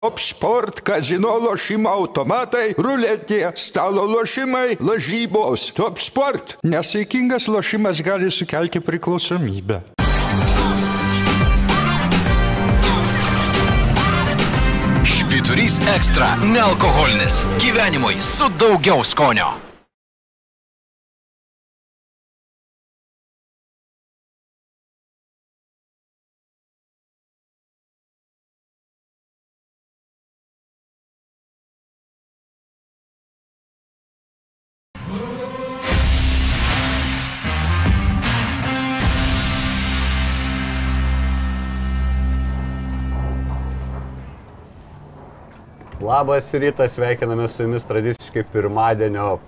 Top sport, kazino lošimo automatai, ruletė, stalo lošimai, lažybos. Top sport. Nesaikingas lošimas gali sukelti priklausomybę. Švyturys ekstra - nealkoholinis. Gyvenimui su daugiau skonio. Labas rytas, sveikiname su jumis tradiciškai pirmadienio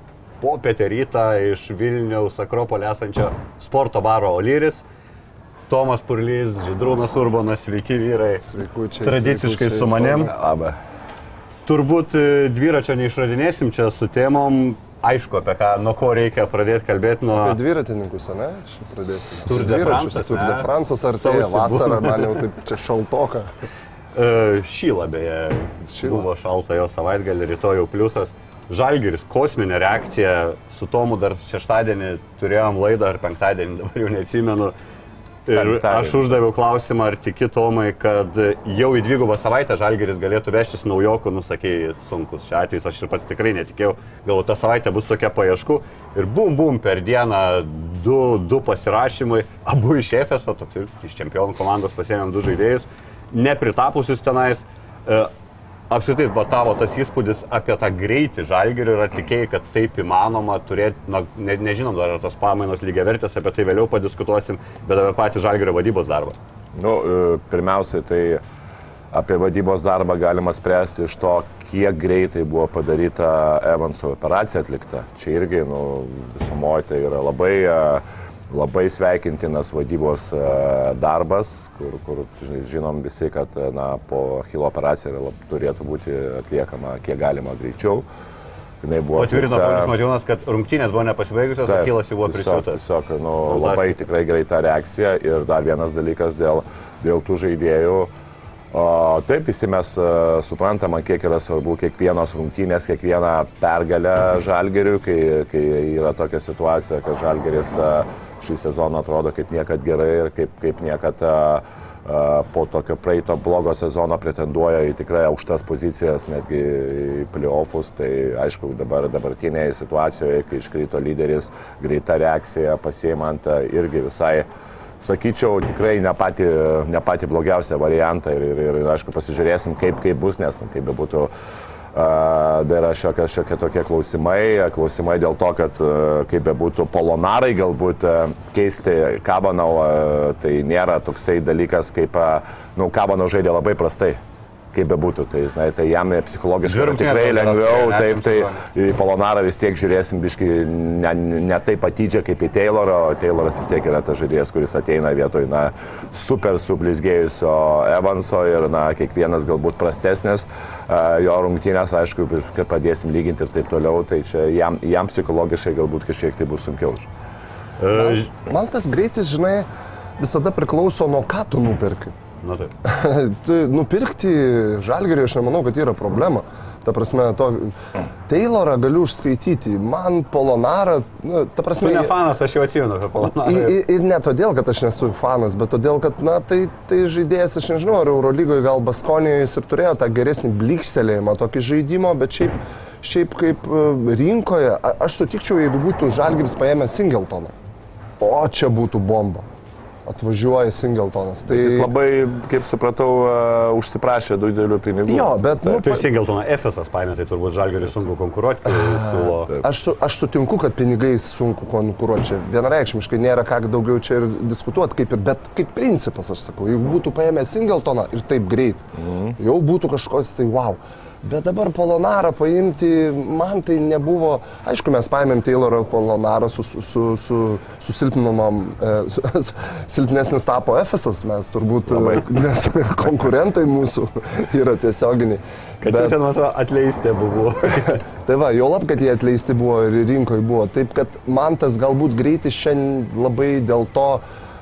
popietę rytą iš Vilniaus Akropolė esančio sporto baro Olyris. Tomas Purlys, Židrūnas Urbonas, sveiki vyrai. Sveikučiai. Tradiciškai sveikučiai, su manim. Labą. Turbūt e, dviračio neišradinėsim čia su temom. Aišku, apie ką, nuo ko reikia pradėti kalbėti, nuo... Apie dviratininkus, ne? Šiaip pradėsim. Tour de France'as, Tour de artėja Sausį vasarą, būna. man jau taip čia šaltoka. E, Šyla beje, Šyla. buvo šalta jo savaitgalį, rytoj jau pliusas. Žalgiris, kosminė reakcija, su Tomu dar šeštadienį turėjom laidą ar penktadienį, dabar jau neatsimenu. Ir aš uždaviau klausimą, ar tiki Tomai, kad jau į dvigubą savaitę Žalgiris galėtų vežtis naujokų, nusakėjai, sunkus. Šiuo atveju aš ir pats tikrai netikėjau. Galvoju, ta savaitė bus tokia paieškų. Ir bum, bum, per dieną du, du pasirašymai, abu iš Efeso, toks ir iš čempionų komandos pasėmėm du žaidėjus, nepritapusius tenais. E, Apskritai, va tavo tas įspūdis apie tą greitį žalgerį ir ar tikėjai, kad taip įmanoma turėti, na, ne, nežinom dar ar tos pamainos lygiai vertės, apie tai vėliau padiskutuosim, bet apie patį žalgerio vadybos darbą. Nu, e, pirmiausiai, tai apie vadybos darbą galima spręsti iš to, kiek greitai buvo padaryta Evanso operacija atlikta. Čia irgi, nu, visumoje tai yra labai, e, labai sveikintinas vadybos e, darbas, kur, kur žinom visi, kad e, na, po Hilo operacija lab- turėtų būti atliekama kiek galima greičiau. Patvirtino Paulius Matjonas, kad rungtynės buvo nepasibaigusios, o Taip, Kilas jau buvo prisiūtas. Tiesiog, nu, Fantastika. labai tikrai greita reakcija ir dar vienas dalykas dėl, dėl tų žaidėjų. O, taip, visi mes uh, suprantama, kiek yra svarbu kiekvienos rungtynės, kiekviena pergalė žalgeriui, kai, kai yra tokia situacija, kad žalgeris uh, šį sezoną atrodo kaip niekad gerai ir kaip, kaip niekad uh, uh, po tokio praeito blogo sezono pretenduoja į tikrai aukštas pozicijas, netgi į playoffus. Tai aišku, dabar dabartinėje situacijoje, kai iškrito lyderis, greita reakcija pasiemant uh, irgi visai sakyčiau, tikrai ne pati, ne pati blogiausia variantą ir, ir, ir aišku, pasižiūrėsim, kaip, kaip bus, nes nu, kaip bebūtų. Uh, dar yra šiokie, šiokie tokie klausimai, klausimai dėl to, kad uh, kaip bebūtų polonarai galbūt uh, keisti Kabanau, tai nėra toksai dalykas, kaip, nu, Kabanau žaidė labai prastai, kaip bebūtų, tai, žinai, tai jam psichologiškai rungtynės tikrai lengviau, ne, taip, tai į Polonarą vis tiek žiūrėsim biškai ne, ne taip atidžiai kaip į Taylorą, o Tayloras vis tiek yra tas žaidėjas, kuris ateina vietoj, na, super sublizgėjusio Evanso ir, na, kiekvienas galbūt prastesnis a, jo rungtynės, aišku, kad padėsim lyginti ir taip toliau, tai čia jam, jam psichologiškai galbūt kažkiek tai bus sunkiau. E, Man tas greitis, žinai, visada priklauso nuo ką tu nuperki. Na taip. tu nupirkti žalgerį, aš nemanau, kad yra problema. Ta prasme, to Taylorą galiu užskaityti, man Polonarą, nu, ta Tu prasme... ne fanas, aš jau atsimenu apie Ir, Polonarą. ir, ir ne todėl, kad aš nesu fanas, bet todėl, kad, na, tai, tai žaidėjas, aš nežinau, ar Eurolygoje gal Baskonijoje jis ir turėjo tą geresnį blikstelėjimą, tokį žaidimo, bet šiaip, šiaip kaip e, rinkoje, aš sutikčiau, jeigu būtų Žalgiris paėmęs Singletoną. O čia būtų bomba. Atvažiuoja Singletonas. Tai... Jis labai, kaip supratau, uh, užsiprašė daug didelių pinigų. Jo, bet... Nu, Tai Singeltoną Efesas paėmė, tai turbūt žalgerį sunku konkuruoti, siūlo. Aš, su, aš sutinku, kad pinigais sunku konkuruoti čia. Vienareikšmiškai nėra ką daugiau čia ir diskutuoti, kaip ir, bet kaip principas, aš sakau, jeigu būtų paėmę Singletoną ir taip greit, mhm. jau būtų kažkoks tai wow. Bet dabar Polonarą paimti, man tai nebuvo, aišku, mes paėmėm Taylorą Polonarą su, su, su, su, su silpninomam, e, su, su, silpnesnis tapo Efesas, mes turbūt, e, nes konkurentai mūsų yra tiesioginiai. Kad Bet... ten, man atrodo, atleisti buvo. Tai va, jo lab, kad jie atleisti buvo ir rinkoje buvo. Taip, kad man tas galbūt greitis šiandien labai dėl to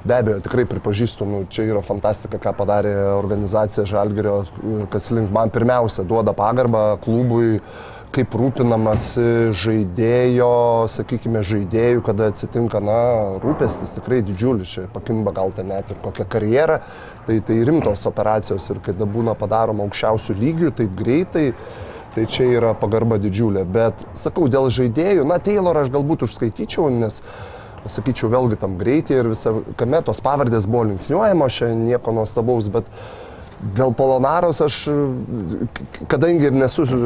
Be abejo, tikrai pripažįstu, nu, čia yra fantastika, ką padarė organizacija Žalgerio, kas link man pirmiausia duoda pagarbą klubui, kaip rūpinamasi žaidėjo, sakykime, žaidėjų, kada atsitinka, na, rūpestis tikrai didžiulis, čia pakimba gal ten net ir kokią karjerą, tai tai rimtos operacijos ir kada būna padaroma aukščiausių lygių, taip greitai. Tai čia yra pagarba didžiulė, bet sakau, dėl žaidėjų, na, Taylor aš galbūt užskaityčiau, nes sakyčiau, vėlgi tam greitai ir visą, kame tos pavardės buvo linksniuojamos, čia nieko nuostabaus, bet Dėl Polonaros aš, kadangi ir nesu e,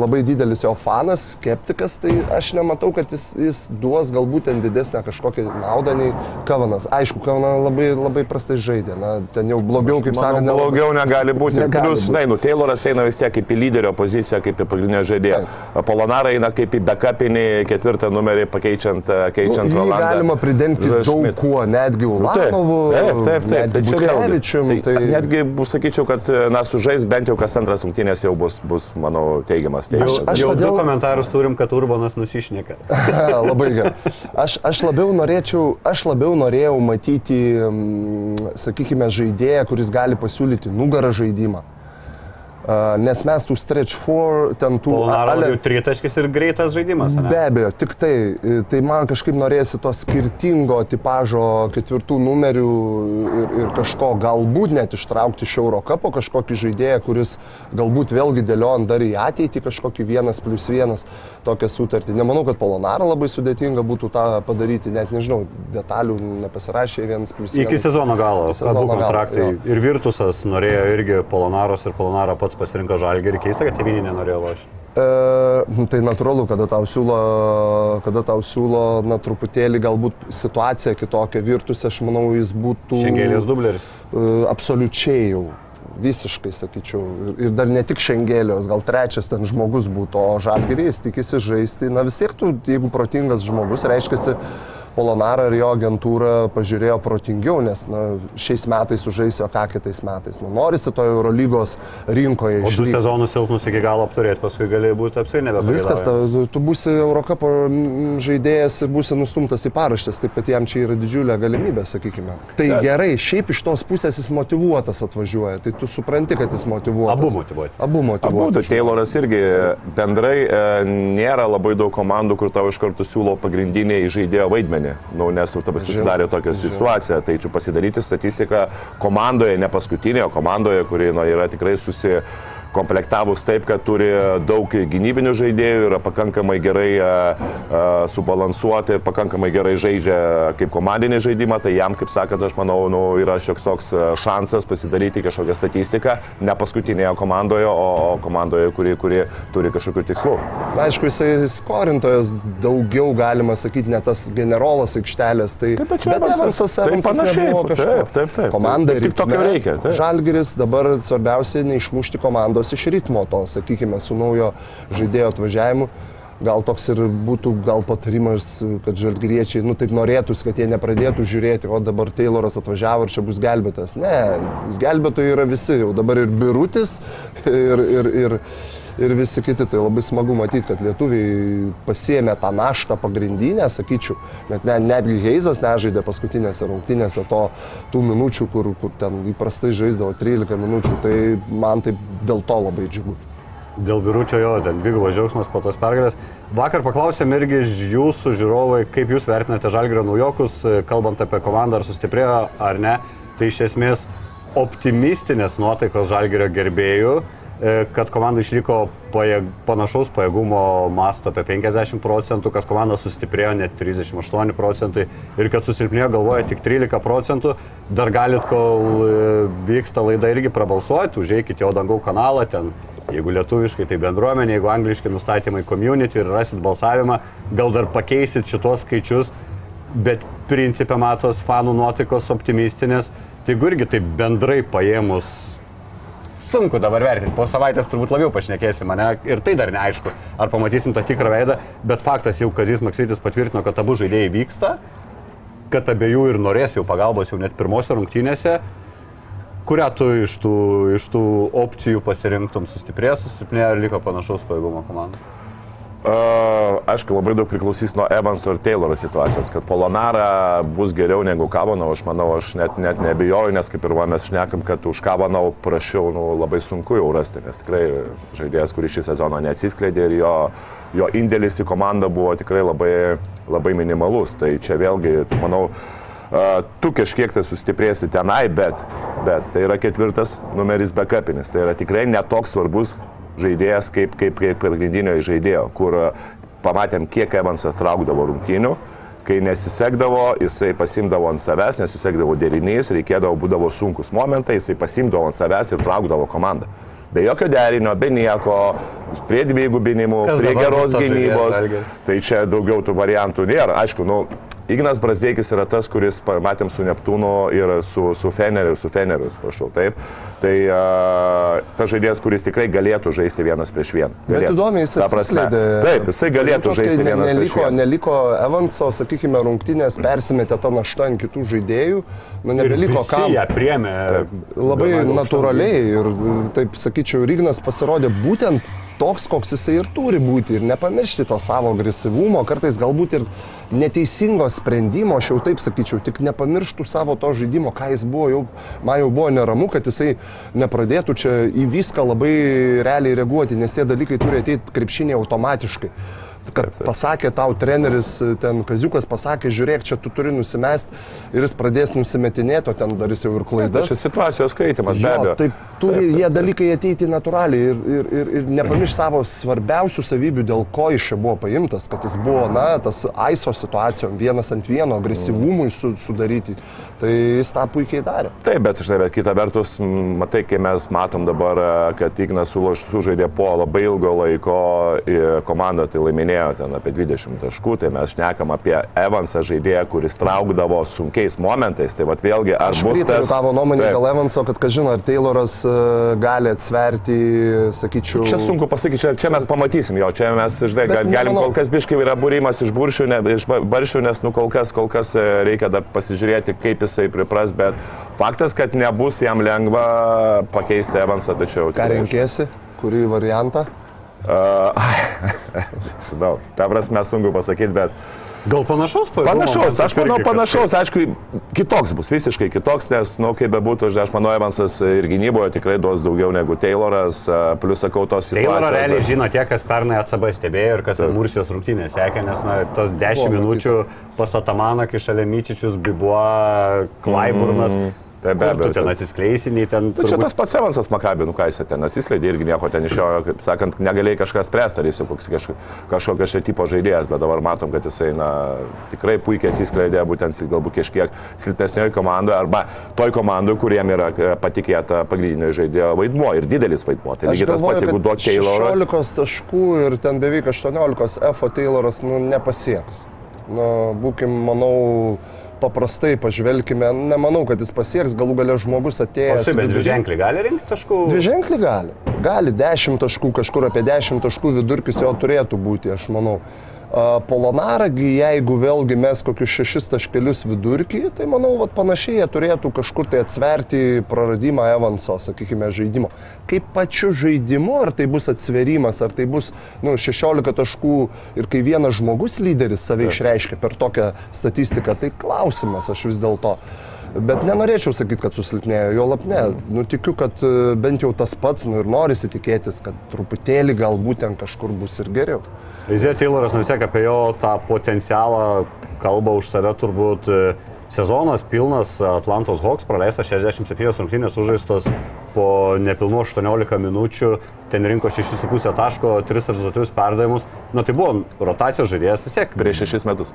labai didelis jo fanas, skeptikas, tai aš nematau, kad jis, jis duos galbūt ten didesnę kažkokią naudą nei Kavanas. Aišku, Kavanas labai, labai prastai žaidė, na, ten jau blogiau, kaip nelabai... blogiau negali būti. Negali Plius, būti. na, nu, Tayloras eina vis tiek kaip į lyderio poziciją, kaip į pagrindinę žaidėją. Polonara eina kaip į backupinį ketvirtą numerį, pakeičiant, e, keičiant Nu, Rolandą. galima pridengti daug kuo, netgi Nu, Taip, Ulanovu, taip, taip, taip. netgi Tai. Butkevičium. Tai, Tai, Netgi, bus, sakyčiau, kad, na, sužais bent jau kas antras rungtynės jau bus, bus manau, teigiamas. Teigiamas. aš jau todėl- du komentarus turim, kad Urbanas nusišneka. Labai gerai. Aš, aš, labiau norėčiau, aš labiau norėjau matyti, sakykime, žaidėją, kuris gali pasiūlyti nugarą žaidimą. Nes mes tų stretch for, ten tų... Polonaro ale- jau tritaškis ir greitas žaidimas. ane? Be abejo, tik tai, e, tai man kažkaip norėsi to skirtingo tipožo ketvirtų numerių ir, ir kažko galbūt net ištraukti iš Eurocapo, kažkokį žaidėją, kuris galbūt vėlgi dėliojant dar į ateitį kažkokį vienas plus vienas tokią sutartį. Nemanau, kad Polonaro labai sudėtinga būtų tą padaryti, net nežinau, detalių nepasirašė vienas plus vienas. Iki sezono galo, sezono galo, kontraktai. jo. ir Virtusas norėjo irgi Polonaros ir Polonaro pats pasirinko žalgerį. Keista, kad tėvynį nenorėjo lošti. E, nu, tai natūralu, kada tau siūlo, kada tau siūlo, na, truputėlį galbūt situacija kitokia virtus, aš manau, jis būtų... Šengėlės dubleris. E, absoliučiai jau. Visiškai, sakyčiau. Ir, ir dar ne tik šengėlios, gal trečias ten žmogus būtų, o žalgerys tikisi žaisti. Na vis tiek tu, jeigu protingas žmogus, reiškia, Polonarą ir jo agentūrą pažiūrėjo protingiau, nes na, šiais metais sužaisio ką kitais metais. Nu, norisi to Eurolygos rinkoje. O du sezonus silpnus iki galo apturėti, paskui gali būti apskritai nebepasakyti. Viskas, ta, tu būsi Eurocapo žaidėjas ir būsi nustumtas į paraštės, taip kad jam čia yra didžiulė galimybė, sakykime. Tai Bet- gerai, šiaip iš tos pusės jis motivuotas atvažiuoja, tai tu supranti, kad jis motivuotas. Abu motyvuoti. Abu Abu, motivuotas. Tayloras irgi bendrai e, nėra labai daug komandų, kur tau iš karto siūlo pagrindinį žaidėjo vaidmenį. Nu, nes jau tada susidarė tokia situacija. Tai čia pasidaryti statistiką komandoje, ne paskutinėje, o komandoje, kuri nu, yra tikrai susi komplektavus taip, kad turi daug gynybinių žaidėjų, yra pakankamai gerai a, a, subalansuoti, pakankamai gerai žaidžia kaip komandinį žaidimą, tai jam, kaip sakant, aš manau, nu, yra šioks toks a, šansas pasidaryti kažkokią statistiką, ne paskutinėje komandoje, o, komandoje, kuri, kuri turi kažkokių tikslų. Na, aišku, jisai skorintojas daugiau, galima sakyti, ne tas generolas aikštelės. Tai, Taip, bet Evansas. Evansas, panašiai. nebuvo kažko. Taip, taip, taip. Komanda Tik tokio reikia, taip. Žalgiris dabar svarbiausia neišmušti komandos iš ritmo to, sakykime, su naujo žaidėjo atvažiavimu. Gal toks ir būtų gal patarimas, kad žalgyriečiai, nu taip norėtųsi, kad jie nepradėtų žiūrėti, o dabar Tayloras atvažiavo ir čia bus gelbėtas. Ne, gelbėtojai yra visi, jau dabar ir Birutis, ir, ir, ir, ir visi kiti. Tai labai smagu matyti, kad lietuviai pasiemė tą naštą pagrindinę, sakyčiau. Net, ne, netgi Heizas nežaidė paskutinėse rungtynėse to, tų minučių, kur, kur ten įprastai žaisdavo 13 minučių. Tai man tai dėl to labai džiugu. Dėl biručio jo, ten dvigubas džiaugsmas po tos pergalės. Vakar paklausėm irgi jūsų žiūrovai, kaip jūs vertinate Žalgirio naujokus, kalbant apie komandą, ar sustiprėjo ar ne. Tai iš esmės optimistinės nuotaikos Žalgirio gerbėjų, kad komanda išliko pajėg, panašaus pajėgumo masto apie 50 procentų, kad komanda sustiprėjo net 38 procentai ir kad susilpnėjo galvoja tik 13 procentų. Dar galit, kol e, vyksta laida, irgi prabalsuoti, užeikit jo dangau kanalą ten. Jeigu lietuviškai, tai bendruomenė, jeigu angliškai nustatymai community ir rasit balsavimą, gal dar pakeisit šitos skaičius, bet principė matos fanų nuotaikos optimistinės, tai irgi taip bendrai paėmus sunku dabar vertinti, po savaitės turbūt labiau pašnekėsim, ne? Ir tai dar neaišku, ar pamatysim tą tikrą veidą, bet faktas jau Kazis Maksytis patvirtino, kad abu žaidėjai vyksta, kad abiejų ir norės jau pagalbos jau net pirmose rungtynėse. Kurią tu iš tų, iš tų opcijų pasirinktum, sustiprėjo, sustiprėjo ar liko panašaus pajėgumo komanda? Uh, aišku, labai daug priklausys nuo Evanso ir Tayloro situacijos, kad Polonara bus geriau negu Kavanau, aš manau, aš net, net nebijoju, nes kaip ir va, mes šnekam, kad už Kavanau prašiau, nu, labai sunku jau rasti, nes tikrai žaidėjas, kuris šį sezoną neatsiskleidė ir jo, jo indėlis į komandą buvo tikrai labai, labai minimalus. Tai čia vėlgi, manau, uh, tu kažkiek tai sustiprėsi tenai, bet, bet tai yra ketvirtas numeris backupinis, tai yra tikrai netoks svarbus žaidėjas kaip, kaip, kaip pagrindinio žaidėjo, kur e, pamatėm, kiek Evansas traukdavo rungtynių. Kai nesisekdavo, jisai pasimdavo ant savęs, nesisekdavo derinys, reikėdavo, būdavo sunkus momentai, jisai pasimdavo ant savęs ir traukdavo komandą. Be jokio derinio, be nieko, prie dvigubinimų, prie geros gynybos. Tai čia daugiau tų variantų nėra. Aišku, nu, Ignas Brasdeikis yra tas, kuris matėm su Neptūnu ir su, su Feneriu, su Feneriu, prašau, taip. Tai uh, tas žaidėjas, kuris tikrai galėtų žaisti vienas prieš vieną. Bet Galėtų. įdomiai jis Ta atsiskleidė. Taip, jisai galėtų kai žaisti ne- vienas prieš neliko, vieną. neliko Evanso, sakykime, rungtynės persimetė tą naštą ant kitų žaidėjų, nu nebeliko kam. ją priemė. Labai gana aukštam natūraliai ir taip sakyčiau, Rygnas pasirodė būtent toks, koks jisai ir turi būti ir nepamiršti to savo agresyvumo, kartais galbūt ir neteisingo sprendimo, aš jau taip sakyčiau, tik nepamirštų savo to žaidimo, ką jis buvo, jau, man jau buvo neramu, kad jisai nepradėtų čia į viską labai realiai reaguoti, nes tie dalykai turi ateiti krepšinėje automatiškai. Kad pasakė tau treneris, ten Kaziukas pasakė, žiūrėk, čia tu turi nusimest ir jis pradės nusimetinėti, o ten darys jau ir Tai klaidas. čia situacijos skaitimas, be Jo, abejo. taip turi taip, jie dalykai ateiti natūraliai ir, ir, ir, ir nepamirš savo svarbiausių savybių, dėl ko iš čia buvo paimtas, kad jis buvo, na, tas aiso situacijom, vienas ant vieno, agresyvumui su, sudaryti. Tai jis tą puikiai darė. Taip, bet žinai, bet kita vertus, matai, kai mes matom dabar, e, kad Ignas suloš- sužaidė po labai ilgo laiko į komandą, tai laiminėjo ten apie 20 taškų, tai mes šnekam apie Evansą žaidėją, kuris traukdavo sunkiais momentais. Tai vad vėlgi, ar Aš bus tas... tavo nuomonė Taip. dėl Evanso, kad, ką žino, ar Tayloras e, gali atsverti, sakyčiau. Čia sunku pasakyti, čia, čia mes pamatysim jo, čia mes, žinai, gal, galim nemanau. kol kas biškai yra būrimas iš buršių, ne, iš ba- baršių, nes nu kol kas, kol kas e, reikia dar pasižiūrėti, kaip jisai pripras, bet faktas, kad nebus jam lengva pakeisti Evansą, tačiau... Ką renkėsi, kurį variantą? Uh, žinau, ta prasme sunku pasakyti, bet Gal panašaus pajėgumo? panašaus, aš manau panašaus, aišku, kitoks bus, visiškai kitoks, nes, na, nu, kaip bebūtų, aš manau, Evansas ir gynyboje tikrai duos daugiau negu Tayloras, plus sakau tos kažkaip- Taylorą situacijos, realiai bet- žino tie, kas pernai ACB stebėjo ir kas Mursijos rungtynės sekė, nes na, tos 10 Buvo minučių pas Atamaną, kai šalia Myčičius, Bibuo, Klaiburnas. Mm. Tai be abejo, tu ten ten- atsiskleisiniai, ten... Tu čia turbūt- tas pats Evansas Makabė, nu ką jis ten atsiskleidė irgi nieko ten iš jo, kaip sakant, negalėjai kažką spręsti, ar jis jau koks kažko- kažkokio šio tipo žaidėjas, bet dabar matom, kad jisai na, tikrai puikiai atsiskleidė būtent galbūt kažkiek silpnesnioje komandoje arba toj komandoje, kuriem yra e, patikėta pagrindinio žaidėjo vaidmuo ir didelis vaidmuo. Tai lygiai tas pats, jeigu duok Taylorą. 16 taškų ir ten beveik 18 F Tayloras nu, nepasieks. Nu, būkim, manau, paprastai pažvelkime, nemanau, kad jis pasieks, galų gale žmogus atėjęs. taip, bet dviženklį gali rinkti taškų? Dviženklį gali. Gali 10 taškų, kažkur apie 10 taškų vidurkis jo turėtų būti, aš manau. A, Polonaragi, jeigu vėlgi mes kokius 6 taškelius vidurkį, tai manau, vat, panašiai jie turėtų kažkur tai atsverti praradimą Evanso, sakykime, žaidimo. Kaip pačiu žaidimu, ar tai bus atsverimas, ar tai bus nu, 16 taškų ir kai vienas žmogus lyderis save išreiškia per tokią statistiką, tai klausimas aš vis dėlto. Bet nenorėčiau sakyti, kad susilpnėjo, jo lab ne. Nu, tikiu, kad e, bent jau tas pats, nu ir norisi tikėtis, kad truputėlį galbūt ten kažkur bus ir geriau. Izė Tayloras vis tiek apie jo tą potencialą kalba už save turbūt. e, Sezonas pilnas Atlantos Hawks, praleista 67 rungtynės sužaistos po nepilnu 18 minučių, ten rinko 6,5 taško, 3 rezultatyvius perdavimus. Na tai buvo rotacijos žaidėjas vis tiek. Prieš šešis metus.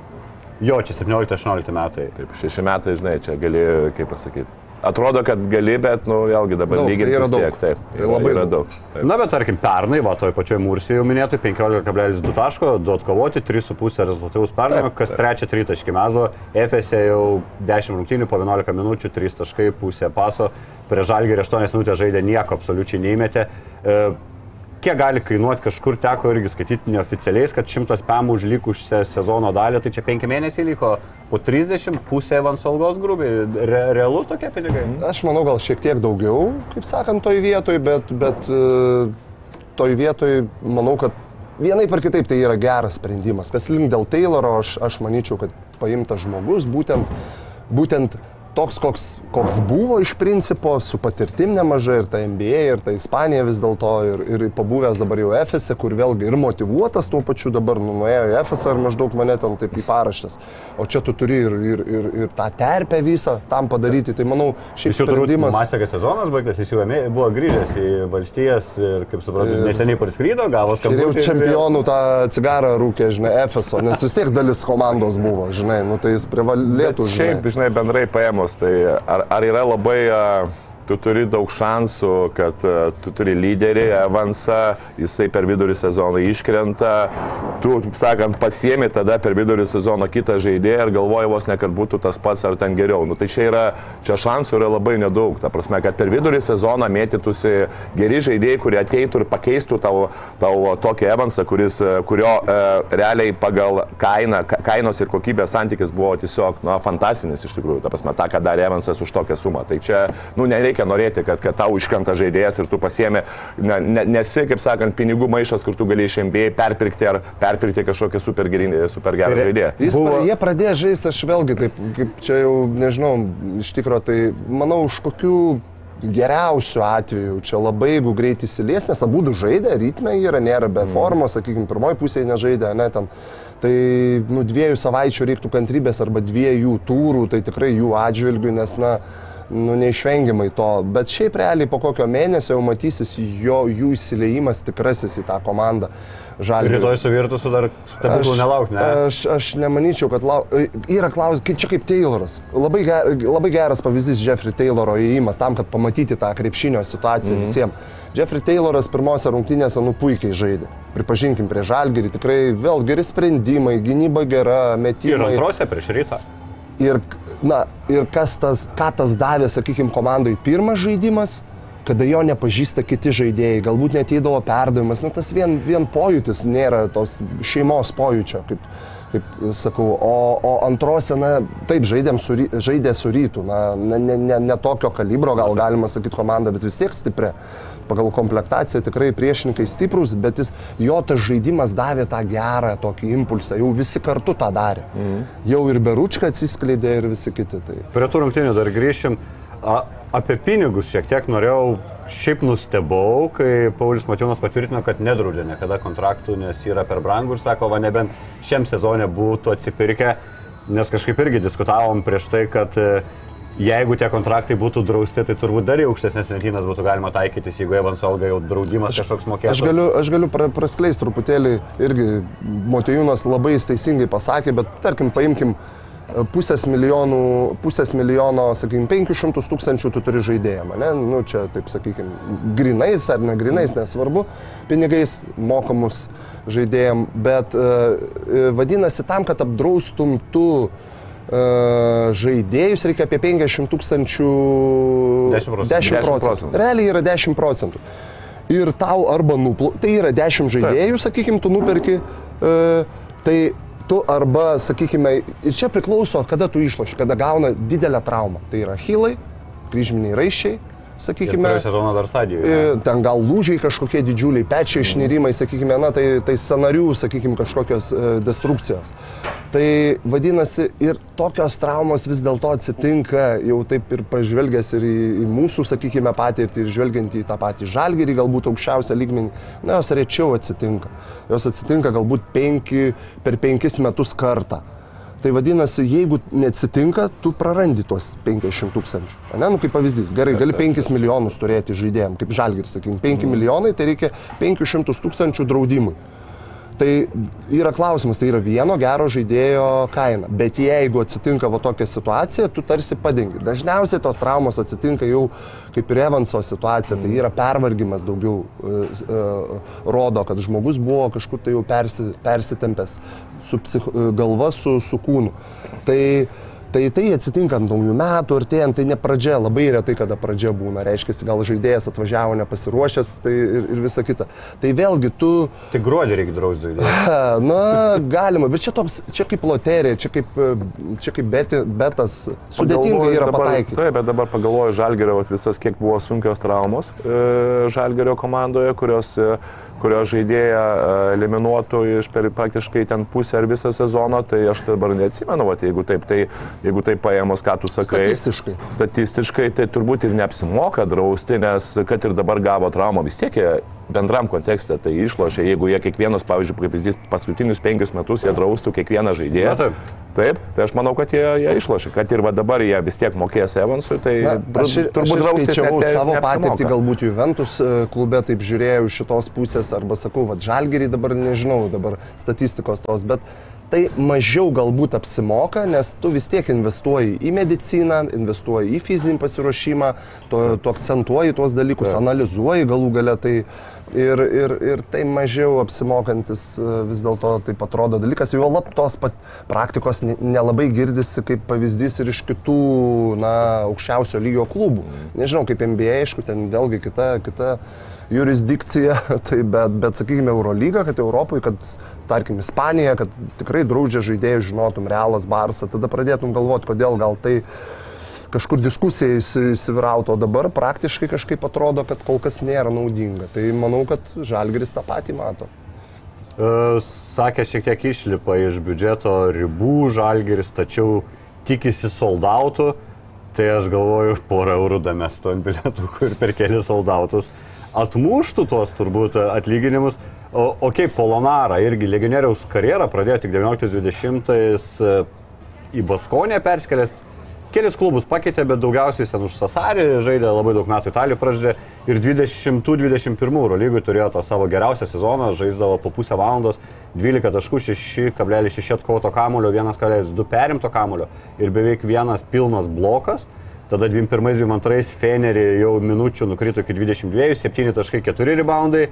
Jo, čia 17-18 metai. Taip, šeši metai, žinai, čia gali, kaip pasakyti. Atrodo, kad gali, bet, nu, vėlgi dabar Daug, tai lyginti yra vis tiek. daug. Taip, Tai labai yra daug. daug. Taip. Na, bet tarkim, pernai, va, toj pačioj Mursijoje jau minėtų 15,2 taško, 2 atkovoti, 3,5 rezultatyvus perdavimai, Taip, kas 3 taškai mezo, FSE jau 10 rungtynių po 11 minučių, 3 taškai, pusė paso, prie žalgį 8 minutės žaidė, nieko absoliučiai neįmetė. E, Kiek gali kainuoti, kažkur teko irgi skaityti neoficialiais, kad 100 pamų už likusią sezono dalį, tai čia 5 mėnesiai liko, po 30 pusė Evans algos grubiai. Re, realu tokie pinigai? Aš manau, gal šiek tiek daugiau, kaip sakant, toj vietoj, bet, bet e, toj vietoj manau, kad vienai par kitaip tai yra geras sprendimas. Kas link dėl Tayloro, aš, aš manyčiau, kad paimtas žmogus būtent, būtent toks, koks, koks buvo iš principo, su patirtim nemažai ir ta NBA, ir ta Ispanija vis dėlto, ir, ir pabuvęs dabar jau FSE, kur vėlgi ir motivuotas tuo pačiu dabar nu, nuėjo į FSE ir maždaug mane ten taip į paraštės. O čia tu turi ir, ir, ir, ir tą terpę visą tam padaryti. Tai manau, Jis jau turbūt sprendimas... masė, kad sezonas baigtas, jis jau buvo grįžęs į valstijas ir, kaip suprantu, neseniai parskrydo, gavo Ir jau skambutį. čempionų tą cigarą rūkė, žinai, FSO, nes vis tiek dalis komandos buvo, žinai, nu tai jis privalėtų, žinai. Šiaip, žinai, bendrai paėmus, tai ar, ar yra labai, a, tu turi daug šansų, kad a, tu turi lyderį, Evansą, jisai per vidurį sezono iškrenta, tu, taip sakant, pasiemi tada per vidurį sezono kitą žaidėją ir galvoji vos ne, kad būtų tas pats ar ten geriau. Nu, tai čia yra, čia šansų yra labai nedaug. Ta prasme, kad per vidurį sezoną mėtytųsi geri žaidėjai, kurie ateitų ir pakeistų tau, tau tokį Evansą, kuris, e, kurio e, realiai pagal kainą, ka- kainos ir kokybės santykis buvo tiesiog na, fantastinis iš tikrųjų. Ta prasme, tą, ką darė Evansas už tokią sumą. Tai čia, nu, nereikia norėti, kad, kad tau iškrenta žaidėjas ir tu pasiemi, ne, ne, nesi, kaip sakant, pinigų maišas, kur tu gali iš MBA perpirkti ar perpirkti kažkokią super, gerinį, super gerą Tai žaidėją. Jis Buvo-. Jie pradėjo žaisti, aš vėlgi taip, kaip čia jau nežinau, iš tikrųjų, tai manau, už kokių geriausių atvejų čia labai, jeigu greit įsilies, nes abu du žaidė, ritme yra, nėra be formos, sakykime, pirmoji pusėje nežaidė, ne ten. Tai nu, dviejų savaičių reiktų kantrybės arba dviejų turų, tai tikrai jų atžvilgių, nes, na, nu, neišvengiamai to. Bet šiaip realiai po kokio mėnesio jau matysis jo, jų įsileimas tikrasis į tą komandą. Žalgirio. Rytoj su Virtusu dar stebuklų nelaukti, ne? Aš, aš nemanyčiau, kad lau... yra klausimas, čia kaip Tayloras. Labai, ger, labai geras pavyzdys Jeffrey Tayloro įėjimas tam, kad pamatyti tą krepšinio situaciją mm -hmm. visiems. Jeffrey Tayloras pirmose rungtynėse nu puikiai žaidė. Pripažinkim, prie Žalgirį tikrai vėl geri sprendimai, gynyba gera, Ir metimai. antrose prieš rytą. Ir, na, ir kas tas, ką tas davė, sakykime, komandai pirmas žaidimas, kada jo nepažįsta kiti žaidėjai, galbūt neteidavo perdavimas, na tas vien, vien pojūtis nėra tos šeimos pojūčio, kaip, kaip sakau. O, o antrose, na, taip, su, žaidė su rytų, na, ne, ne, ne, ne tokio kalibro, gal galima sakyti, komanda, bet vis tiek stipri. Pagal komplektaciją tikrai priešininkai stiprus, bet jis, jo tas žaidimas davė tą gerą tokį impulsą, jau visi kartu tą darė. Mhm. Jau ir Beručka atsiskleidė ir visi kiti. Tai. Prie tų rungtynių dar grįšim. A, apie pinigus šiek tiek norėjau, šiaip nustebau, kai Paulius Matijonas patvirtino, kad nedraudžia niekada kontraktų, nes yra per brangų ir sako, va nebent šiam sezonė būtų atsipirkę, nes kažkaip irgi diskutavom prieš tai, kad e, jeigu tie kontraktai būtų drausti, tai turbūt dar į aukštesnės lentynas būtų galima taikytis, jeigu Evans Olga jau draudimas kažkoks mokėtų. Aš galiu, aš galiu pra, praskleisti truputėlį, irgi Motijūnas labai teisingai pasakė, bet tarkim, paimkim e, pusės milijonų, pusės milijono, sakykime, 500 tūkstančių tu turi žaidėjimą, ne? Nu, čia, taip sakykime, grinais ar ne grinais, nesvarbu, pinigais mokamus žaidėjim, bet uh, vadinasi, tam, kad apdraustum tu uh, žaidėjus, reikia apie 50 tūkstančių. 10 procentų. 10 10 procentų. Realiai yra 10 procentų. Ir tau arba nuplaukia, tai yra 10 žaidėjų, sakykime, tu nuperki, e, tai tu arba, sakykime, ir čia priklauso, kada tu išloši, kada gauna didelę traumą. Tai yra hilai, kryžminiai raiščiai, sakykime. Sezono dar stadijoje. E, Ten gal lūžiai kažkokie didžiuliai, pečiai išnirimai, sakykime, na, tai, tai scenarių, sakykime, kažkokios e, destrukcijos. Tai vadinasi, ir tokios traumos vis dėlto atsitinka, jau taip ir pažvelgęs ir į, į mūsų, sakykime, patirtį ir žvelgiant į tą patį žalgerį, galbūt aukščiausią lygmenį, na, jos rečiau atsitinka. Jos atsitinka galbūt penki, per penkis metus kartą. Tai vadinasi, jeigu neatsitinka, tu prarandi tuos 500 tūkstančių. Ne, nu kaip pavyzdys, gerai, gali 5 milijonus turėti žaidėjim, kaip žalgiris, sakykim, 5 milijonai, tai reikia 500 tūkstančių draudimui. Tai yra klausimas, tai yra vieno gero žaidėjo kaina. Bet jeigu atsitinka va tokia situacija, tu tarsi padengi. Dažniausiai tos traumos atsitinka jau kaip ir Evanso situacija, tai yra pervargimas daugiau e, e, rodo, kad žmogus buvo kažkur tai jau persi, persitempęs su psich, e, galva su, su kūnu. Tai Tai tai atsitinka ant naujų metų, artėjant, tai ne pradžia, labai retai kada pradžia būna, reiškia, gal žaidėjas atvažiavo nepasiruošęs tai ir, ir visa kita. Tai vėlgi tu, Tik gruodį reikia drausti žaidėjai. na, galima, bet čia toks, čia kaip loterija, čia kaip, e, čia kaip beti, betas, sudėtinga yra dabar- pataikyti. Taip, bet dabar pagalvoju Žalgerio visas, kiek buvo sunkios traumos e, Žalgerio komandoje, kurios, e, kurio žaidėją e, eliminuotų iš per praktiškai ten pusę ar visą sezoną, tai aš dabar neatsimenu, vat, jeigu taip, tai jeigu taip paėmus, ką tu sakai. Statistiškai. Statistiškai tai turbūt ir neapsimoka drausti, nes kad ir dabar gavo traumą, vis tiek bendram kontekste tai išlošia, jeigu jie kiekvienas, pavyzdžiui, kaip pavyzdys, paskutinius penkius metus jie draustų kiekvieną žaidėją. Na, taip. Taip, tai aš manau, kad jie, jie išlošia, kad ir va dabar jie vis tiek mokės Evansui, tai Na, aš, skaičiavau net- savo patirtį, galbūt Juventus e, klube taip žiūrėjau iš šitos pusės, arba sakau, va, žalgerį dabar nežinau, dabar statistikos tos, bet tai mažiau galbūt apsimoka, nes tu vis tiek investuoji į mediciną, investuoji į fizinį pasiruošimą, tu, tu akcentuoji tuos dalykus, analizuoji galų gale tai. Ir, ir, ir tai mažiau apsimokantis e, vis dėlto taip atrodo dalykas. Jo lab tos praktikos ne- nelabai girdisi kaip pavyzdys ir iš kitų, na, aukščiausio lygio klubų. Nežinau, kaip NBA, aišku, ten vėlgi kita, kita jurisdikcija, tai bet, bet sakykime, Eurolyga, kad Europoje, kad, tarkim, Ispanija, kad tikrai draudžia žaidėjus, žinotum, Realas, Barsą, tada pradėtum galvoti, kodėl gal tai kažkur diskusija įsi- įsivyrauto, o dabar praktiškai kažkaip atrodo, kad kol kas nėra naudinga. Tai manau, kad Žalgris tą patį mato. E, Sakė, šiek tiek išlipa iš biudžeto ribų žalgeris, tačiau tikisi soldautų. Tai aš galvoju, porą eurų damestų ant bilietų, kur per kelias soldautus atmuštų tuos turbūt atlyginimus. O, o kaip Polonara, irgi legionieriaus karjerą pradėjo tik 19-20 e, į Baskonę perskelęs. Kelis klubus pakeitė, bet daugiausiai ten už Sasarį žaidė, labai daug metų Italijoje pražydė ir 20-21 euro lygui turėjo tą savo geriausią sezoną, žaisdavo po pusę valandos, 12 taškų, 6,6 atkovoto kamulio, 1,2 perimto kamulio ir beveik vienas pilnas blokas. Tada 21-22 Fenerį jau minučių nukrito iki 22, 7.4 reboundai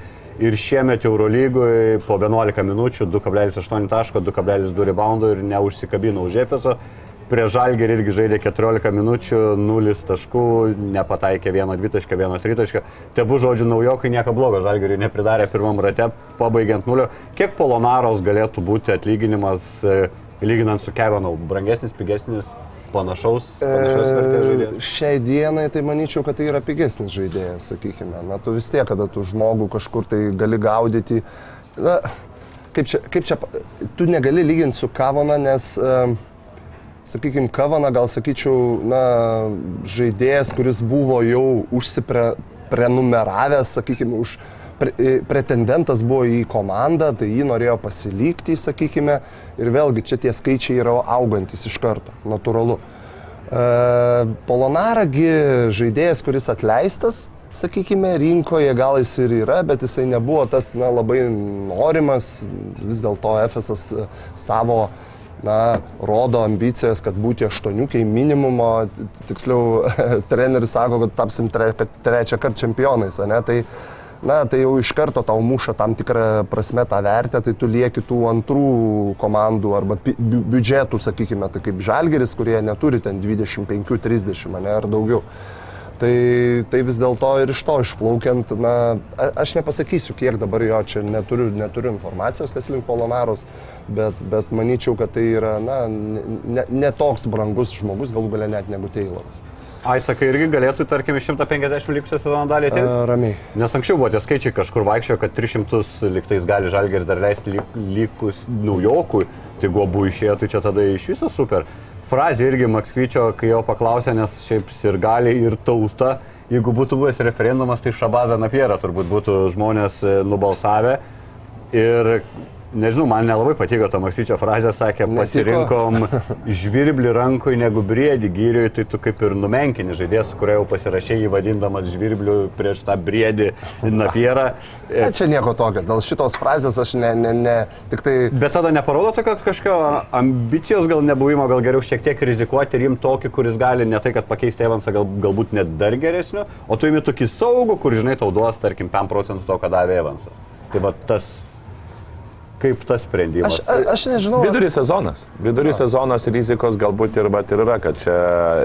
ir šiemet Eurolygoje po 11 minučių 2,8 taško, 2,2 reboundų ir neužsikabino už Efeso. Prie Žalgerį irgi žaidė 14 minučių, 0 taškų, nepataikė 1 dvitašką, 1 tritašką. Tebu žodžiu naujokai nieko blogo, Žalgeriui nepridarė pirmam rate, pabaigiant nulio. Kiek Polonaros galėtų būti atlyginimas, e, lyginant su Kevinu? Brangesnis, pigesnis, panašaus, panašaus vertės žaidėjas? E, Šiai dienai tai manyčiau, kad tai yra pigesnis žaidėjas, sakykime. Na, tu vis tiek, kada tu žmogų kažkur tai gali gaudyti. Na, kaip čia, kaip čia, tu negali lyginti su Kavona, nes, um, sakykime, Kavana gal sakyčiau, na, žaidėjas, kuris buvo jau užsiprenumeravęs, sakykime, už pre, e, pretendentas buvo į komandą, tai jį norėjo pasilikti, sakykime, ir vėlgi čia tie skaičiai yra augantis iš karto, natūralu. E, Polonaragi žaidėjas, kuris atleistas, sakykime, rinkoje gal jis ir yra, bet jisai nebuvo tas na, labai norimas, vis dėlto FSS e, savo na, rodo ambicijas, kad būti aštuoniukiai minimumo, tiksliau, treneris sako, kad tapsim tre, trečią kartą čempionais, ne? tai, na, tai jau iš karto tau muša tam tikrą prasme tą vertę, tai tu lieki tų antrų komandų arba biudžetų, sakykime, tai kaip Žalgeris, kurie neturi ten 25-30 ne, ar daugiau. Tai, tai vis dėlto ir iš to išplaukiant, na, aš nepasakysiu, kiek dabar jo čia neturiu, neturiu informacijos, kas link Polonaros, bet, bet manyčiau, kad tai yra, na, ne, ne, ne toks brangus žmogus, galų galia net negu Tayloras. Aisakai irgi galėtų, tarkim, iš 150 likusią sezono dalį E, atėjti. Ramiai. Nes anksčiau buvo tie skaičiai kažkur vaikščiojo, kad 300 liktais gali žalgeris dar leisti lik- likus naujokui, tai gobu išėjo, tai čia tada iš viso super. Frazė irgi Makskvyčio, kai jo paklausė, nes šiaip ir gali ir tauta, jeigu būtų buvęs referendumas, tai Šabazą Napierą turbūt būtų žmonės e, nubalsavę. Ir nežinau, man nelabai patiko ta Maksyčio frazė, sakė, pasirinkom žvirblį rankui negu briedį gyriui, tai tu kaip ir numenkini žaidėjas, su kurio jau pasirašė jį vadindamas žvirbliu prieš tą briedį napierą. Ne, čia nieko tokio, dėl šitos frazės aš ne, ne, ne, tik tai... Bet tada neparodo tokio kažkokio ambicijos gal nebuvimo, gal geriau šiek tiek rizikuoti ir imti tokį, kuris gali ne tai, kad pakeisti Evansą, gal, galbūt net dar geresniu, o tu imi tokį saugų, kur žinai tau duos, tarkim, 5 procentų to, ką davė Evansas. Tai va tas kaip tas sprendimas. Aš, aš nežinau. ar- Vidury sezonas. Vidury sezonas rizikos galbūt ir, vat, ir yra, kad čia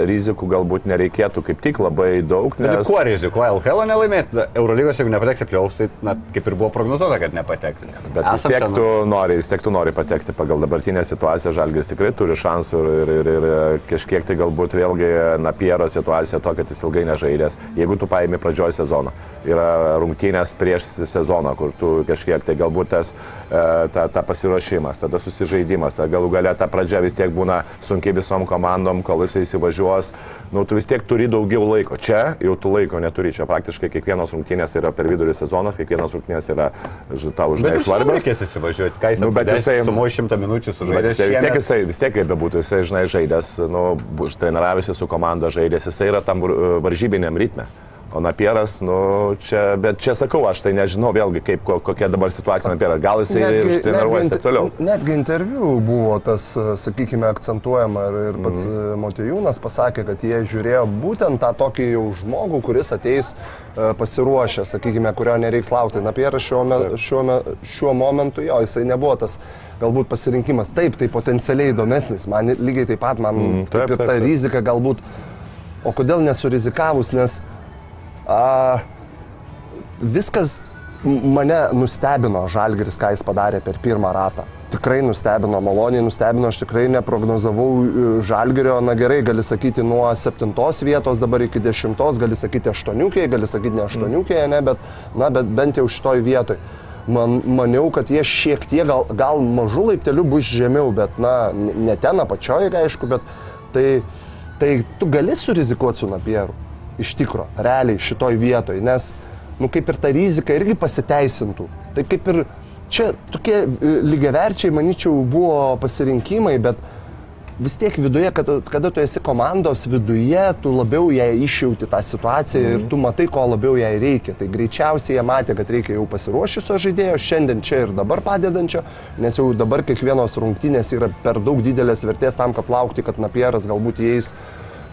rizikų galbūt nereikėtų kaip tik labai daug. Bet Nes... kuo rizikuoja LKL nelaimėti? Eurolygos, jeigu nepateks į pliaus, tai na, kaip ir buvo prognozuota, kad nepateks. Bet vis Esam tiek ten- tu nori, vis tiek tu nori patekti pagal dabartinę situaciją, Žalgiris tikrai turi šansų ir, ir, ir, ir kažkiek tai galbūt vėlgi Napiero situacija to, kad jis ilgai nežaidęs. Jeigu tu paimi pradžioj sezono, yra rungtynės prieš sezoną, kur tu kažkiek tai galbūt tas e, ta, ta pasiruošimas, tada susižaidimas, tada galų galia ta pradžia vis tiek būna sunkiai visom komandom, kol jisai įsivažiuos, nu tu vis tiek turi daugiau laiko. Čia jau tu laiko neturi, čia praktiškai kiekvienos rungtynės yra per vidurį sezonas, kiekvienos rungtynės yra tau žinai svarbios. reikės įsivažiuoti, ką jis Nu, bet jisai- sumoja šimtą minučių Bet sužaidęs. jisai, vis tiek, jisai, vis tiek kaip bebūtų, jisai, žinai, žaidęs, nu, treniravęsi su komanda žaidęs, jisai yra tam uh, varžybiniam ritme. O Napieras, nu, čia, bet čia sakau, aš tai nežinau vėlgi, kaip, ko, kokia dabar situacija Napieras. Gal jisai treniruojasi ir toliau. netgi interviu buvo tas, sakykime, akcentuojama ir, ir pats mm. Motijūnas pasakė, kad jie žiūrėjo būtent tą tokį jau žmogų, kuris ateis e, pasiruošę, sakykime, kurio nereiks laukti. Na, Pieras šiuo, me, šiuo, me, šiuo momentu jo, jisai nebuvo tas galbūt pasirinkimas. Taip, tai potencialiai įdomesnis. Man lygiai taip pat, man mm, taip, taip, ir taip, ta taip. rizika galbūt. O kodėl nesurizikavus, nes a, viskas mane nustebino Žalgiris, ką jis padarė per pirmą ratą. Tikrai nustebino, maloniai nustebino, aš tikrai neprognozavau e, Žalgirio, na gerai, gali sakyti nuo septintos vietos dabar iki dešimtos, gali sakyti aštuoniukėje, gali sakyti ne aštuoniukėje, ne, bet, na, bet bent jau šitoj vietoj. Man, maniau, kad jie šiek tiek, gal, gal mažų laiptelių bus žemiau, bet, na, ne ten apačioje, aišku, bet tai, tai tu gali surizikuoti su Napieru. Iš tikro, realiai šitoj vietoj, nes, nu, kaip ir ta rizika irgi pasiteisintų. Tai kaip ir čia tokie e, lygiaverčiai, manyčiau, buvo pasirinkimai, bet vis tiek viduje, kada, kada tu esi komandos viduje, tu labiau ją išjauti tą situaciją mm. ir tu matai, ko labiau jai reikia. Tai greičiausiai jie matė, kad reikia jau pasiruošusio žaidėjo, šiandien čia ir dabar padedančio, nes jau dabar kiekvienos rungtynės yra per daug didelės vertės tam, kad laukti, kad Napieras galbūt įeis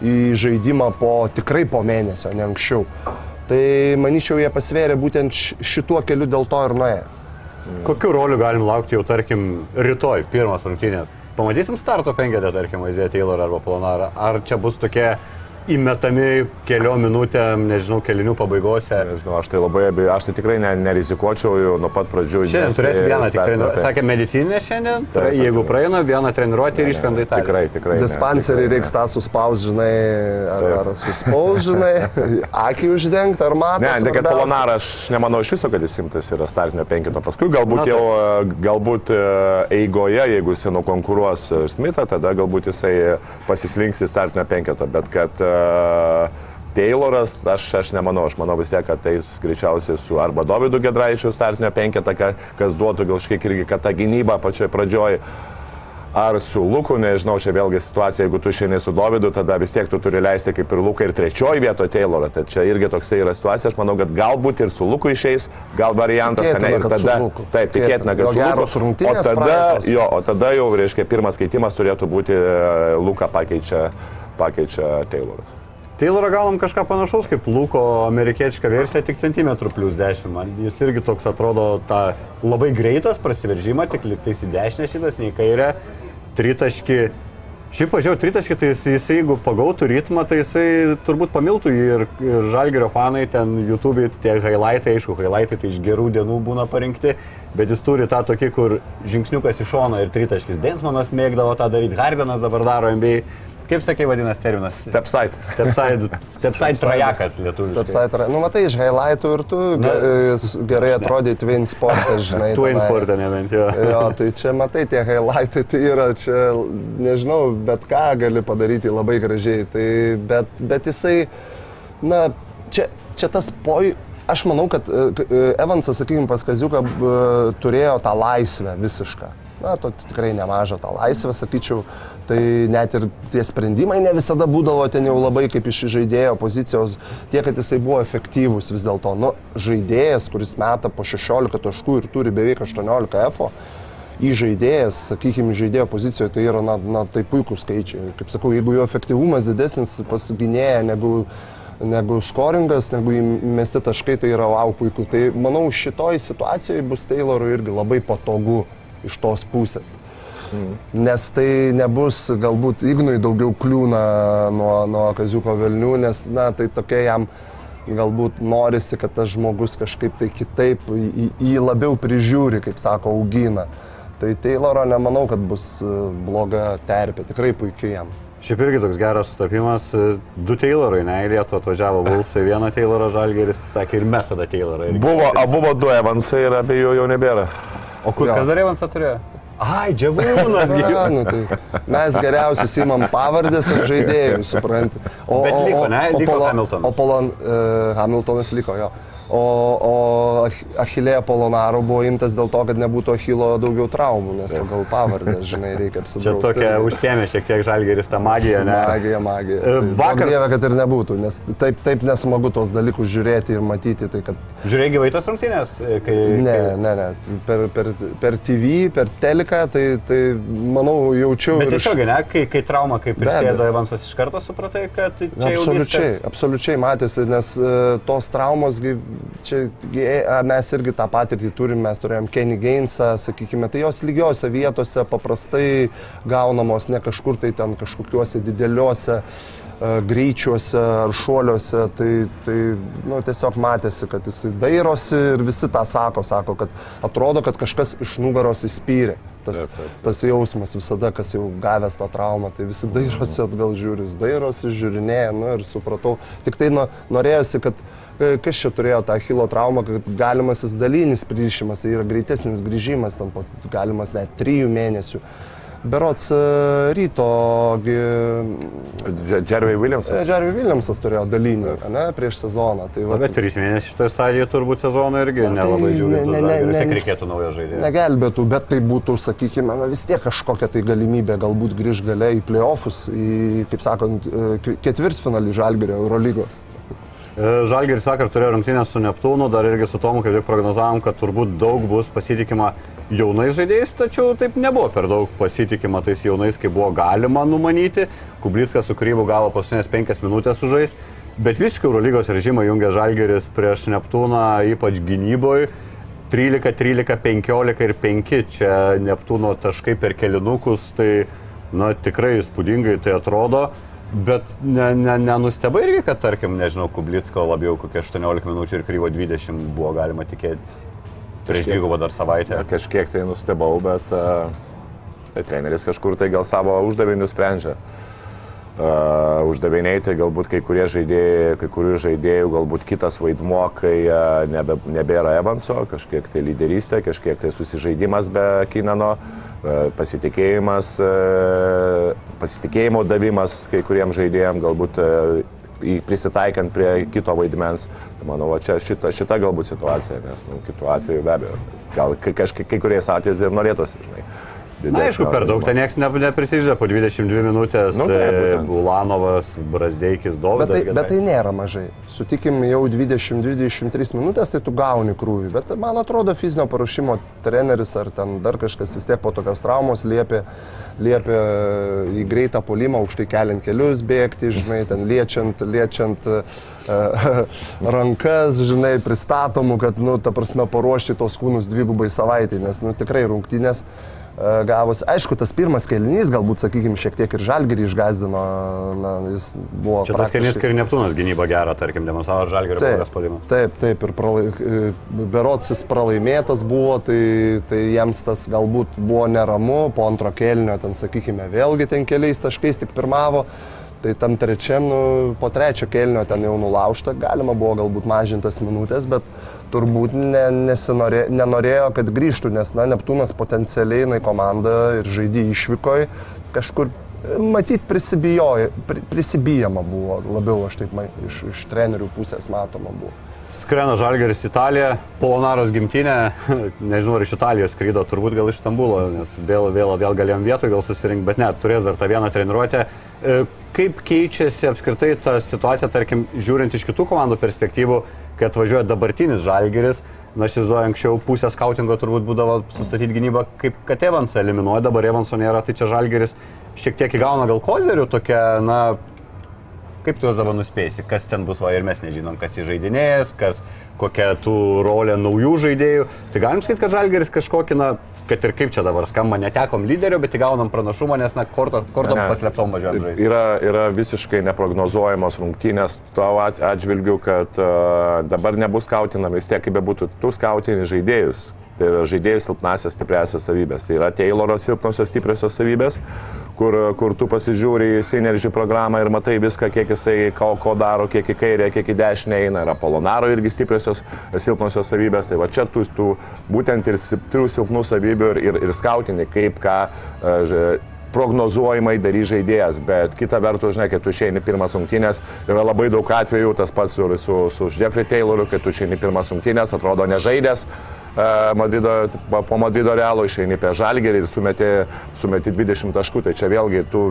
į žaidimą po tikrai po mėnesio, ne anksčiau. Tai manyčiau, jie pasvėrė būtent šituo keliu dėl to ir nuėjo. Kokiu roliu galim laukti jau, tarkim, rytoj, pirmas rungtynės? Pamatysim starto penketę, tarkim, Azija Taylor arba Planarą. Ar čia bus tokie įmetami keliom minutėm, nežinau, kelinių pabaigose? Nežinau, aš tai labai abejoju, aš tai tikrai ne, nerizikuočiau jau nuo pat pradžių. Šiandien turės vieną tik pe- Sakė, medicininė šiandien. Taip, taip, Jeigu praeina, vieną treniruotę ir išskrenda į tą. Tikrai, tikrai. Dispanserį reiks tą suspaus, žinai, ar, ar suspaus, žinai, akį uždengti, ar matai. Ne, ne, kad Polonarą aš nemanau iš viso, kad jis imtas yra startinio penkito. Paskui galbūt Na, jau, e, galbūt e, eigoje, jeigu jis nukonkuruos e, Smithą, tada galbūt jisai pasislinks į startinio penkito. Bet kad Tayloras, aš, aš nemanau, aš manau vis tiek, kad tai greičiausiai su arba Dovydu Gedraičiu startinio penketą, ka- kas duotų gal kažkiek irgi, kad ta gynyba pačioj pradžioj. Ar su Luku, nežinau, čia vėlgi situacija, jeigu tu šiandien su Dovydu, tada vis tiek tu turi leisti kaip ir Luką ir trečioji vietoje Taylorą. Tai čia irgi toksai yra situacija, aš manau, kad galbūt ir su Luku išeis, gal variantas, Tikėtina, ane, ir tada, taip, tikėtina, kad su Luku. o tada, jo, o tada jau, reiškia, pirmas keitimas turėtų būti e, Luką pakeičia, pakeičia Tayloras. Taylorą gaunam kažką panašaus kaip Luko amerikietiška versija, tik centimetrų plus 10. Man jis irgi toks atrodo ta labai greitas prasiveržimą, tik liktais į dešinę šitas, nei kairę. Tritaški. Šiaip pažiūrėjau, tritaški, tai jis, jis jeigu pagautų ritmą, tai jisai turbūt pamiltų jį ir, ir žalgerio fanai ten YouTube, tie highlightai, aišku, highlightai tai iš gerų dienų būna parinkti, bet jis turi tą tokį, kur žingsniukas iš šono ir tritaškis. Densmanas mėgdavo tą daryti, Hardenas dabar daro NBA. Kaip sakė vadinasi terminas? Stepside. Stepside, stepside trajakas lietuviškai. Stepside, nu matai, iš highlightų ir tu Na, ge- gerai atrodai Twin Sport'e, žinai. Twin sportą nebent jo. Jo, tai čia matai, tie highlightai tai yra, čia, nežinau, bet ką gali padaryti labai gražiai. Tai, bet, bet jisai, na, čia, čia tas poj... Aš manau, kad e, e, Evansas, sakykime, pas Kaziuką turėjo tą laisvę visišką. Na, to tikrai nemažą tą laisvę, sakyčiau. Tai net ir tie sprendimai ne visada būdavo ten jau labai kaip iš žaidėjo pozicijos, tiek, kad jisai buvo efektyvus vis dėlto. Nu, žaidėjas, kuris meta po 16 taškų ir turi beveik 18 F, į žaidėjas, sakykime, žaidėjo pozicijoje tai yra, na, na tai puikūs skaičiai. Kaip sakau, jeigu jo efektyvumas didesnis pas gynėją negu, negu skoringas, negu įmesti taškai, tai yra wow puiku. Tai manau, šitoj situacijoje bus Taylorui irgi labai patogu iš tos pusės. Nes tai nebus galbūt Ignui daugiau kliūna nuo, nuo Kaziuko Vilnių, nes, na, tai tokia jam galbūt norisi, kad tas žmogus kažkaip tai kitaip jį, labiau prižiūri, kaip sako, augina. Tai Tayloro nemanau, kad bus e, bloga terpė, tikrai puikiai jam. Šiaip irgi toks geras sutapimas. Du Taylorai, ne, į Lietuvą atvažiavo Vulfsai, vieną Taylorą Žalgeris, sakė ir mes tada Taylorą. Buvo, a, buvo du Evansai ir abiejų jau nebėra. O kur, Jo. kas dar Evansą turėjo? Ai, Džiavūnas, Na, gyvūnas. nu, tai mes geriausius įmam pavardės ir žaidėjus, supranti. O, Bet liko, ne? Liko Hamiltonas. O Polon, uh, Hamiltonas liko jo. O, o Ach- Achilėja Polonaro buvo imtas dėl to, kad nebūtų Achilo daugiau traumų, nes pagal pavardės, žinai, reikia Čia apsidrausti. tokia užsiemė šiek tiek Žalgeris tą magiją, ne? Magija, magija. E, Tai vakar- Dieve, kad ir nebūtų, nes taip, taip nesmagu tos dalykus žiūrėti ir matyti. Tai kad... Žiūrėjai gyvai tas rungtynės? Kai, Ne, kai... ne, ne. Per, per, per TV, per teleką, tai, tai manau, jaučiau. Bet ir iš- tiesiog, ne, kai, kai trauma, kai Be prisėdo abejo. Evansas iš karto supratai, kad čia Absoliučiai, absoliučiai matėsi, nes e, tos traumos, gi, čia e, mes irgi tą patirtį turim, mes turėjom Kenny Gainsą, sakykime, tai jos lygiose vietose paprastai gaunamos ne kažkur tai ten kažkokiuose dideliuose e, greičiuose ar šuoliuose, tai, tai nu, tiesiog matėsi, kad jis dairosi ir visi tą sako, sako, kad atrodo, kad kažkas iš nugaros įspyrė. Tas, tas jausmas visada, kas jau gavęs tą traumą, tai visi dairosi atgal žiūri, jis dairosi, žiūrinėja, nu ir supratau. Tik tai nu, norėjosi, kad e, kas čia turėjo tą Achilo traumą, kad galimasis dalinis pririšimas, tai yra greitesnis grįžimas, ten po galimas net trijų mėnesių. Berots e, ryto, gi, Jeremy Williamsas. Jerry Williamsas turėjo dalinį, ne, prieš sezoną. Tai, va, bet trys mėnesiai šitoje stadijoje turbūt sezono irgi Na, tai nelabai ne- žiūri. ne- ne- Vis tiek ne- reikėtų naujo žaidėjo. negelbėtų, bet tai būtų, sakykime, na, vis tiek kažkokia tai galimybė galbūt grįž gale į playoffus, į, kaip sakant, e, ketvirtfinalį Žalgirio Eurolygos. E, Žalgeris vakar turėjo rungtynę su Neptūnu, dar irgi su Tomu, kaip tik prognozavom, kad turbūt daug bus pasitikima jaunais žaidėjais, tačiau taip nebuvo per daug pasitikima tais jaunais, kaip buvo galima numanyti. Kublickas su Kryvu gavo paskutinės penkias minutės sužaisti, bet visiškai Eurolygos režimą jungia Žalgeris prieš Neptūną, ypač gynyboje. 13, 13, 15 ir 5 čia Neptūno taškai per kelinukus, tai na, tikrai įspūdingai tai atrodo. Bet ne, ne, nenustebai irgi, kad, tarkim, nežinau, Kublicko labiau kokie 18 minučių ir kryvo 20 buvo galima tikėti prieš dvigubą dar savaitę. Kažkiek tai nustebau, bet uh, tai treneris kažkur tai gal savo uždavinius sprendžia. Uh, uždaviniai tai galbūt kai kurie žaidėjai, kai kurių žaidėjų galbūt kitas vaidmuo, kai uh, nebe, nebėra Evanso, kažkiek tai lyderystė, kažkiek tai susižaidimas be Kinano, uh, pasitikėjimas, uh, pasitikėjimo davimas kai kuriems žaidėjams, galbūt į- prisitaikant prie kito vaidmens. Tai manau, čia šita, šita galbūt situacija, nes nu, kitu atveju be abejo. Gal kai, kažkai, kai kuriais atvejais ir norėtųsi, žinai. Na, aišku, per daug ten niekas ne, neprisiždė, po 22 minutės Nu, būtent. Ulanovas, Brasdeikis, Bet Dovydas. tai, bet tai nėra mažai. Sutikim jau 20-23 minutės, tai tu gauni krūvį. Bet man atrodo, fizinio paruošimo treneris ar ten dar kažkas vis tiek po tokios traumos liepia, liepia į greitą polimą, aukštai keliant kelius bėgti, žinai, ten liečiant, liečiant uh, rankas, žinai, pristatomų, kad, nu, ta prasme, paruošti tos kūnus dvigubai savaitai, nes, nu, tikrai rungtynės e, gavus. Aišku, tas pirmas kelnys galbūt, sakykime, šiek tiek ir žalgerį išgazdino, na, jis buvo... Čia tas kelnys, praktiškai- kai ir Neptūnas gynyba gerą, tarkim, demonstravo Žalgerio Taip, spaudimą. taip, taip, ir pralai, e, berots jis pralaimėtas buvo, tai, tai jiems tas galbūt buvo neramu, po antro kelnio ten, sakykime, vėlgi ten keliais taškais tik pirmavo. Tai tam trečiam, nu, po trečio kelnio ten jau nulaužta, galima buvo galbūt mažintas minutės, bet turbūt ne, nesinorė, nenorėjo, kad grįžtų, nes, na, Neptūnas potencialiai, na, komanda ir žaidė išvykoj, kažkur Matyt, prisibijama buvo labiau, aš taip man, iš, iš trenerių pusės matoma buvo. Skrena Žalgeris Italija, Polonaros gimtinė, nežinau ar iš Italijos skrydo, turbūt gal iš Stambulo, nes vėl, vėl, vėl galėjom vietoj gal susirinkti, bet ne, turės dar tą vieną treniruotę. E, Kaip keičiasi apskritai ta situacija, tarkim, žiūrint iš kitų komandų perspektyvų, kai atvažiuoja dabartinis Žalgeris, na aš įsivaizduoju, anksčiau pusę skautingo turbūt būdavo sustatyti gynybą, kaip kad Evansą eliminuoja, dabar Evanso nėra, tai čia Žalgeris šiek tiek įgauna gal kozerių, tokia, na, Kaip tu juos dabar nuspėsi, kas ten bus, va ir mes nežinom, kas įžeidinės, kas kokia tų rolė naujų žaidėjų. Tai galim sakyti, kad Žalgeris kažkokį, na, kad ir kaip čia dabar skamba, netekom lyderio, bet įgaunam pranašumą, nes, na, kortom, paslėptom važiuojam žaisti. Yra, yra visiškai neprognozuojamos rungtynės tavo at- atžvilgiu, kad uh, dabar nebus skautinami vis tiek, kaip bebūtų, tu skautini žaidėjus. Tai yra žaidėjų silpnasias, stipriasias savybės. Tai yra Tayloro silpnosios, stipriosios savybės, kur, kur tu pasižiūri į Synergy programą ir matai viską, kiek jisai ko, ko daro, kiek į kairę, kiek į dešinę eina. Yra Polonaro irgi stipriosios, silpnosios savybės. Tai va čia tu, tu būtent ir turiu silpnų savybių ir, ir, ir skautini, kaip ką ž- prognozuojamai darys žaidėjas, bet kita vertus, žinai, kai tu išeini pirmas rungtynės, yra labai daug atvejų, tas pats ir su, su Jeffrey Tayloriu, kai tu išeini pirmas rungtynės, atrodo nežaidęs. E, Madrido, po Madrido realo išeini prie žalgerį ir sumeti, sumeti 20 taškų. Tai čia vėlgi, tu,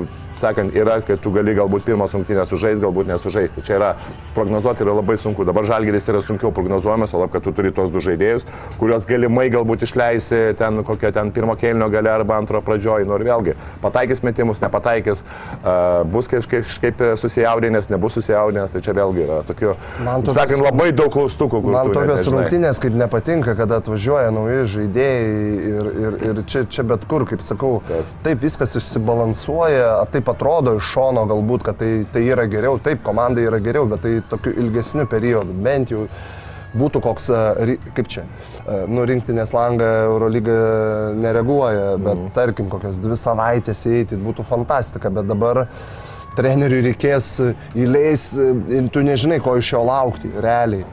sakant, yra, kad tu gali galbūt pirmas rungtynės sužaisti, galbūt nesužaisti. Čia yra prognozuoti yra labai sunku. Dabar žalgeris yra sunkiau prognozuojamas, o lab, kad tu turi tos du žaidėjus, kuriuos galimai galbūt išleisi ten kokią ten pirmo kėlinio gale arba antro pradžioje. Nu ir vėlgi, pataikys metimus, nepataikys, uh, bus kažkaip, kažkaip susijaudinęs, nebus susijaudinęs, tai čia vėlgi yra tokių, tokios- sakant, labai daug klaustukų. Man tokios rungtynės kaip nepatinka, kada atvažiuoja nauji žaidėjai ir, ir, ir čia, čia bet kur, kaip sakau, taip, taip viskas išsibalansuoja, taip atrodo iš šono galbūt, kad tai, tai yra geriau, taip komandai yra geriau, bet tai tokiu ilgesniu periodu, bent jau būtų koks, e, kaip čia, e, nu rinktinės langą Eurolyga nereaguoja, bet mm. tarkim kokias dvi savaitės įeiti, būtų fantastika, bet dabar treneriui reikės įleis ir tu nežinai, ko iš jo laukti, realiai.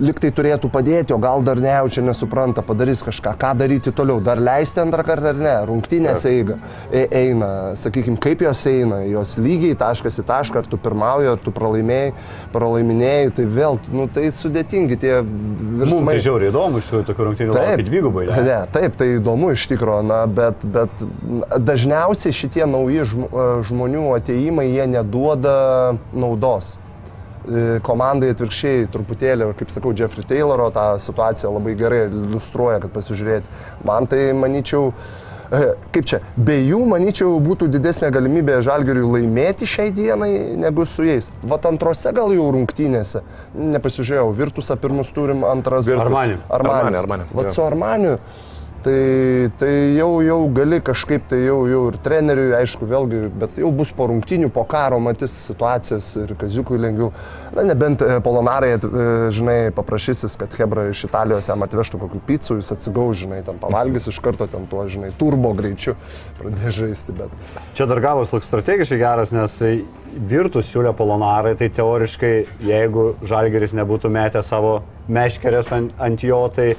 Liktai turėtų padėti, o gal dar nejaučia, nesupranta, padarys kažką, ką daryti toliau, dar leisti antrą kartą ar ne, rungtynės eiga, e, eina, sakykime, kaip jos eina, jos lygiai taškas į tašką, ar tu pirmauji, ar tu pralaimėjai, pralaiminėjai, tai vėl, nu tai sudėtingi tie Mums virsmai. tai žiauriai įdomu, iš tokių rungtynių laukia dvigubai. Ne? Ne, taip, tai įdomu iš tikrųjų, na, bet, bet dažniausiai šitie nauji e, žmonių ateimai, jie neduoda naudos. E, Komandai atvirkščiai truputėlį, kaip sakau, Jeffrey Tayloro tą situaciją labai gerai iliustruoja, kad pasižiūrėti. Man tai, manyčiau, e, kaip čia, be jų, manyčiau, būtų didesnė galimybė Žalgiriui laimėti šiai dienai negu su jais. Vat antrose gal jau rungtynėse, nepasižiūrėjau, Virtusą pirmus turim, antras. Armani. Armani. Armani, Vat su Armaniu. Tai, tai jau, jau gali kažkaip, tai jau, jau ir treneriui, aišku, vėlgi, bet jau bus po rungtinių, po karo matys situacijas ir kaziukui lengviau. Na, nebent e, polonarai, e, žinai, paprašysis, kad Hebra iš Italijos jam atvežtų kokių pizzų, jis atsigaus, žinai, ten pavalgys iš karto ten tuo, žinai, turbo greičiu pradės žaisti, bet... Čia dar gavos toks strategiškai geras, nes virtus siūlė polonarai, tai teoriškai, jeigu Žalgeris nebūtų metę savo meškerės ant, ant jo, tai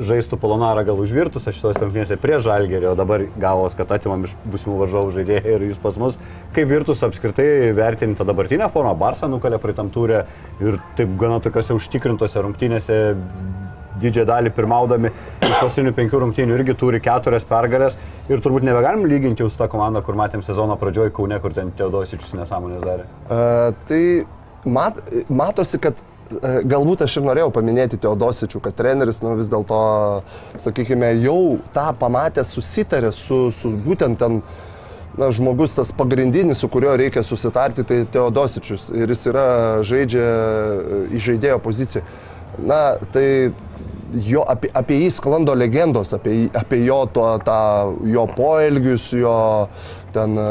žaistų polonarą gal už virtus, aš šitos rungtynėse prie Žalgerio, o dabar gavos, kad atimam iš būsimų varžovų žaidėjų ir jis pas mus. Kaip virtus apskritai vertinti tą dabartinę formą, Barsą nukalė praeitam turė ir taip gana tokiuose užtikrintose rungtynėse didžiąją dalį pirmaudami iš pasinių penkių rungtynių irgi turi keturias pergalės ir turbūt nebegalim lyginti jau su tą komandą, kur matėm sezono pradžioje Kaune, kur ten Teodosičius nesąmonės darė. Uh, tai mat, matosi, kad galbūt aš ir norėjau paminėti Teodosičių, kad treneris nu, vis dėlto, sakykime, jau tą pamatęs susitarė su, su būtent ten na, žmogus tas pagrindinis, su kuriuo reikia susitarti, tai Teodosičius ir jis yra žaidžia e, į žaidėjo poziciją. Na, tai jo, apie, apie jį sklando legendos, apie, apie jo, to, tą, jo poelgius, jo ten e,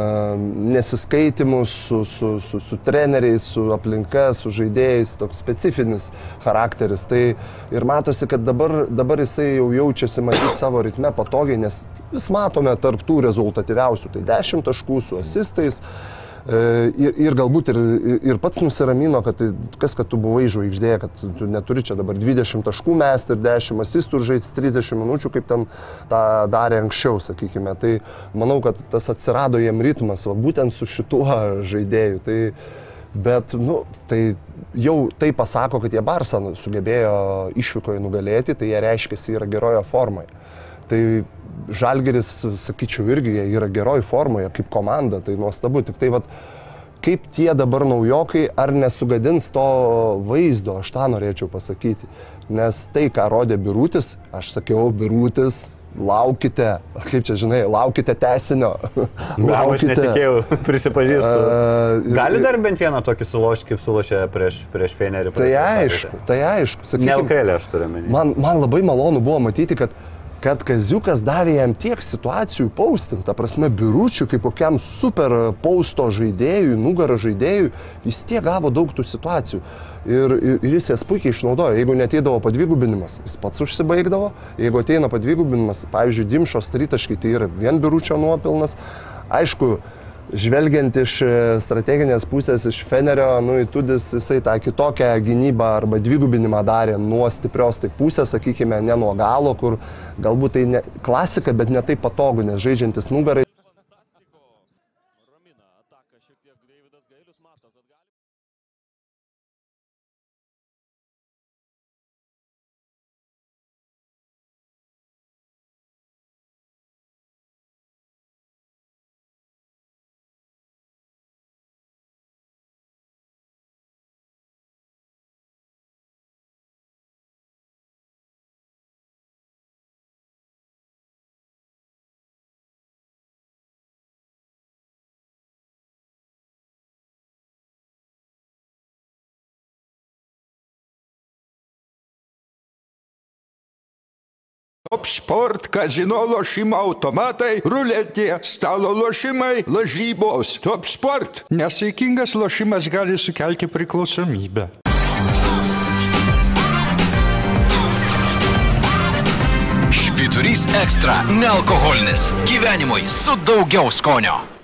nesiskaitimus su, su, su, su treneriais, su aplinka, su žaidėjais, toks specifinis charakteris. Tai ir matosi, kad dabar, dabar jisai jau jaučiasi matyti savo ritme patogiai, nes vis matome tarptų rezultatyviausių. Tai 10 taškų su asistais. E, Ir, ir galbūt ir, ir pats nusiramino, kad tai, kas, kad tu buvai žvaigždė, kad tu- tu neturi čia dabar 20 taškų mesti ir 10 asistų žaisti 30 minučių, kaip ten tą darė anksčiau, sakykime. Tai manau, kad tas atsirado jiem ritmas, va, būtent su šituo žaidėju. Tai, bet, nu, tai jau tai pasako, kad jie Barsą sugebėjo išvykoje nugalėti, tai jie reiškia, yra gerojo formoje. Tai Žalgeris, sakyčiau, irgi yra geroj formoje kaip komanda, tai nuostabu. Tik tai vat, kaip tie dabar naujokai, ar nesugadins to vaizdo, aš tą norėčiau pasakyti. Nes tai, ką rodė Birutis, aš sakiau, Birutis, laukite, kaip čia žinai, laukite tesinio. Gal aš netikėjau, prisipažįstu. E, Gali dar bent vieną tokį sulošti, kaip sulošė prieš, prieš Fenerį. Tai aišku, tai aišku. sakykime, Nelkailė aš turiu menį. Man, man labai malonu buvo matyti, kad kad Kaziukas davė jam tiek situacijų paustinti, ta prasme, biručių, kaip kokiam super pausto žaidėjui, nugarą žaidėjui, jis tiek gavo daug tų situacijų. Ir, ir, ir jis jas puikiai išnaudojo. Jeigu neteidavo padvigubinimas, jis pats užsibaigdavo. Jeigu ateina padvigubinimas, pavyzdžiui, dimšos tritaškai, tai yra vien biručio nuopilnas. Aišku, žvelgiant iš e, strateginės pusės, iš Fenerio, nu, įtudis jisai tą kitokią gynybą arba dvigubinimą darė nuo stiprios tai pusės, sakykime, ne nuo galo, kur galbūt tai ne, klasika, bet ne taip patogu, nes žaidžiantis nugarai. Top sport, kazino lošimo automatai, ruletė, stalo lošimai, lažybos. Top sport. Nesaikingas lošimas gali sukelti priklausomybę. Švyturys ekstra - nealkoholinis. Gyvenimui su daugiau skonio.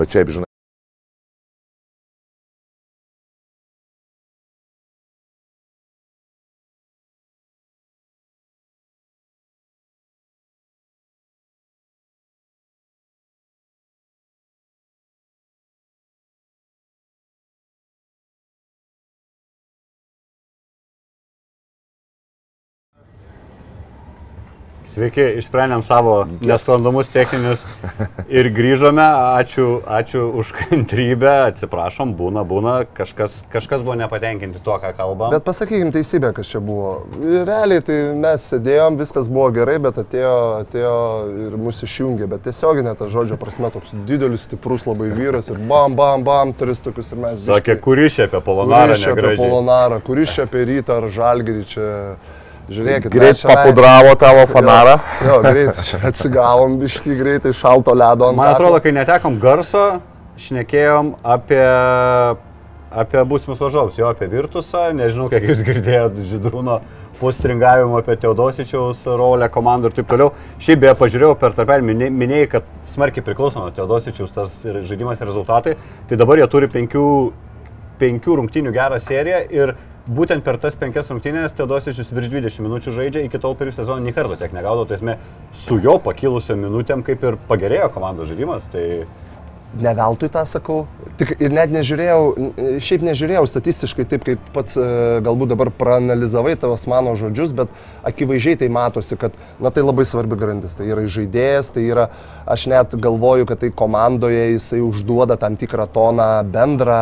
Bet šiaip, žinai, Sveiki, išsprendėm savo nesklandumus techninius ir grįžome. Ačiū, ačiū už kantrybę, atsiprašom, būna, būna, kažkas, kažkas buvo nepatenkinti tuo, ką kalbam. Bet pasakykim teisybę, kas čia buvo. Realiai tai mes sėdėjom, viskas buvo gerai, bet atėjo, atėjo ir mus išjungė. Bet tiesioginė ta žodžio prasme toks didelis, stiprus labai vyras ir bam, bam, bam, tris tokius ir mes. Sakė, kuris čia apie Polonarą Kuris čia apie. Polonarą, kuris čia apie rytą ar žalgerį čia. Žiūrėkit, greit papudravo tavo fanarą. Jo, jo greitai, čia atsigavom biški greitai, šalto ledo ant Man tako. atrodo, kai netekom garso, šnekėjom apie, apie būsimus varžovus, jo apie Virtusą, nežinau, kiek jūs girdėjote Židrūno postringavimo apie Teodosičiaus rolę komandų ir taip toliau. Šiaip beje, pažiūrėjau per tarpelį, minė- minėjai, kad smarkiai priklauso nuo Teodosičiaus tas ir žaidimas ir rezultatai, tai dabar jie turi penkių, penkių rungtynių gerą seriją ir būtent per tas penkias rungtynės Teodosičius virš 20 minučių žaidžia, iki tol per visą sezoną nei karto tiek negaudavo, tai esmė su jo pakilusiam minutėm kaip ir pagerėjo komandos žaidimas. Tai... Ne veltui tą sakau. Tik ir net nežiūrėjau, šiaip nežiūrėjau statistiškai taip, kaip pats e, galbūt dabar praanalizavai tavos mano žodžius, bet akivaizdžiai tai matosi, kad, na tai labai svarbi grandis. Tai yra žaidėjas, tai yra, aš net galvoju, kad tai komandoje jisai užduoda tam tikrą toną bendrą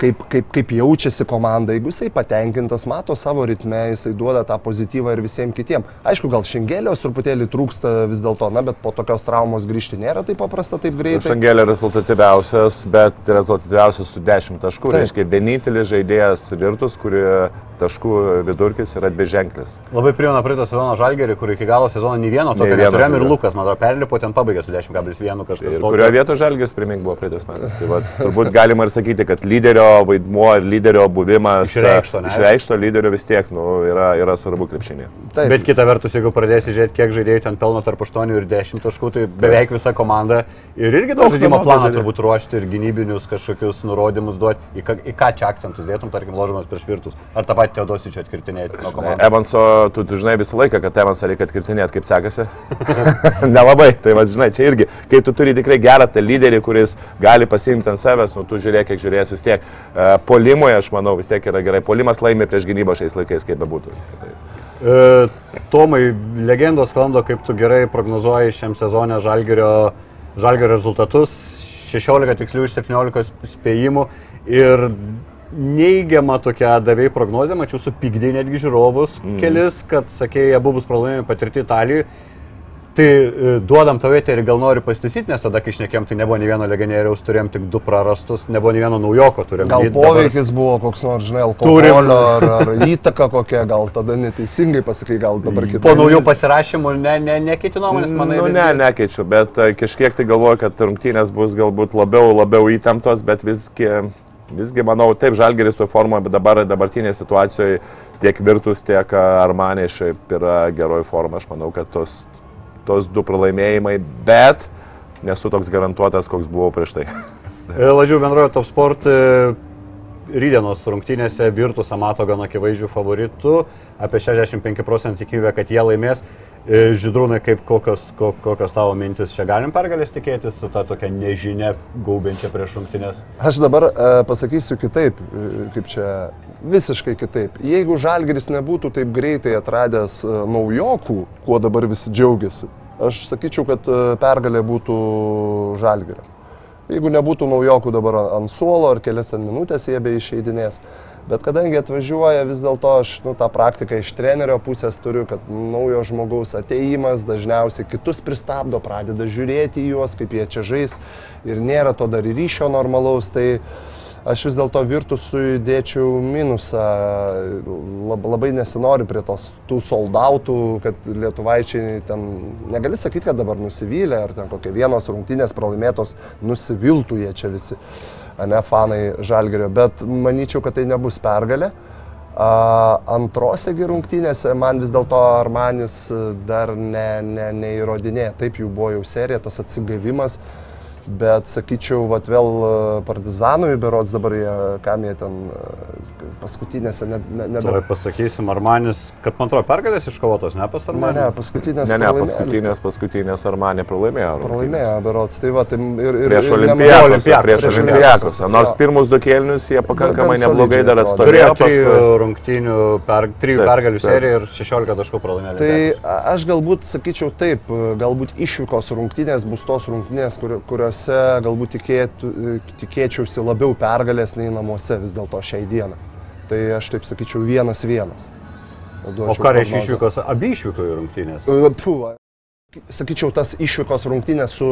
kaip, kaip, kaip jaučiasi komanda, jeigu jisai patenkintas, mato savo ritme, jisai duoda tą pozityvą ir visiems kitiems. Aišku, gal šengėlios truputėlį trūksta vis dėlto, na, bet po tokios traumos grįžti nėra taip paprasta, taip greitai. Šangelė rezultatyviausias, bet rezultatyviausias su 10 taškų. Taip. Tai reiškia, vienintelis žaidėjas Virtus, kurio taškų vidurkis yra dviženklis. Labai primena praeito sezono žalgerį, kur iki galo sezono nei vieno tokio neturėjom ir. Lukas, man atrodo, perlipo ten pabaigė su 10,1 kažkas. Ir kurio vietoje Žalgis, primink, buvo praeitais metais. Tai va, turbūt galima ir sakyti, kad lyderio vaidmuo ir lyderio buvimas Išreikšto, ne? išreikšto lyderio vis tiek nu, yra, yra svarbu krepšinė. Taip. Bet kita vertus, jeigu pradėsi žiūrėti, kiek žaidėjų ten pelno tarp 8 ir 10 taškų, tai beveik visa komanda ir irgi Daug žaidimo planą turbūt ruošti ir gynybinius kažkokius nurodymus duoti, į, ką- į ką čia akcentus dėtum, tarkim, ložimas prieš virtus, ar tą patį Teodosičių atkirtinėti nuo komandos. Evanso, tu, tu žinai visą laiką, kad Evansą reikia atkirtinėti, kaip sekasi. Nelabai. Tai va, žinai, čia irgi, kai tu turi tikrai gerą tą lyderį, kuris gali pasiimti ant savęs, nu tu žiūrėk, kiek žiūrės vis tiek. E, Polimoje, aš manau, vis tiek yra gerai. Polimas laimė prieš gynybą šiais laikais, kaip bebūtų. Tai, E, Tomai, legendos sklando, kaip tu gerai prognozuoji šiam sezonė Žalgerio, Žalgerio rezultatus. 16 tikslių iš 17 spėjimų ir neigiama tokia davėjai prognozė, mačiau supykdė netgi žiūrovus mm. kelis, kad sakė, abu bus pralaimėjimai patirti Italijoje. Tai e, duodam tau eterį, gal nori pasitaisyti, nes tada, kai išnekėm, tai nebuvo nei vieno legionieriaus, turėjom tik du prarastus, nebuvo nei vieno naujoko, turėjom. Gal Jį dabar- poveikis buvo koks nors, žinai, Turim. alkoholio ar, ar įtaka kokia, gal tada neteisingai pasakai, gal dabar kitaip. Po naujų pasirašymų ne, ne, nekeiti nuomonės, manai. nu, ne, nekeičiu, bet e, kažkiek tai galvoju, kad rungtynės bus galbūt labiau, labiau įtemptos, bet visgi, visgi manau, taip, Žalgeris tuo formoje, bet dabar dabartinėje situacijoje tiek Virtus, tiek Armanė šiaip yra geroj formai. Aš manau, kad tos, tos du pralaimėjimai, bet nesu toks garantuotas, koks buvau prieš tai. E, Lažiau bendrojo Top Sport e, rydienos rungtynėse Virtusą mato gan akivaizdžių favoritų, apie 65 procentų tikimybė, kad jie laimės. E, Žydrūnai, kaip kokios, ko- kokios tavo mintis, čia galim pergalės tikėtis su ta tokia nežinia gaubiančia prieš rungtynės? Aš dabar e, pasakysiu kitaip, e, kaip čia visiškai kitaip. Jeigu Žalgeris nebūtų taip greitai atradęs e, naujokų, kuo dabar visi džiaugiasi, aš sakyčiau, kad pergalė būtų Žalgerio. Jeigu nebūtų naujokų dabar ant suolo ar kelias minutės jie be išeidinės. Bet kadangi atvažiuoja vis dėlto aš nu, tą praktiką iš trenerio pusės turiu, kad naujo žmogaus ateimas dažniausiai kitus pristabdo, pradeda žiūrėti į juos, kaip jie čia žais ir nėra to dar ryšio normalaus, tai aš vis dėlto virtusui dėčiau minusą. Lab, labai nesinori prie tos tų soldautų, kad lietuvaičiai ten, negali sakyti, kad dabar nusivylę, ar ten kokie vienos rungtynės pralaimėtos, nusiviltų jie čia visi, ne fanai žalgerio, bet manyčiau, kad tai nebus pergalė. Antrose rungtynėse man vis dėlto Armanis dar ne, ne, neįrodinė, taip jų buvo jau serija, tas atsigavimas Bet sakyčiau, vat vėl e, Partizanui, berods dabar jie, kam jie ten e, paskutinėse, ne, ne, Tuoj nebe... pasakysim, Armanis, kad man atrodo pergalės iškovotos, ne pas Ne, Armanį? ne, paskutinės. Ne, ne, paskutinės, paskutinės Armanė pralaimėjo. Pralaimėjo, berods. Tai va, tai ir... ir Prieš ir Olimpijakos, prieš Olimpijakos. Nors pirmus du kėlinius jie pakankamai neblogai dar atrodė. Turėjo atstovėjo. trijų rungtynių, per, trijų pergalių seriją ir 16 taškų pralaimėjo. Tai aš galbūt sakyčiau taip, galbūt išvykos rungtynės bus tos rungtynės, kur, kuriuose galbūt tikėtų, tikėčiausi labiau pergalės nei namuose vis dėlto šiai dieną. Tai aš taip sakyčiau vienas vienas. O ką reiškia išvykos? Abi išvyko į rungtynės. Puva. Sakyčiau, tas išvykos rungtynės su,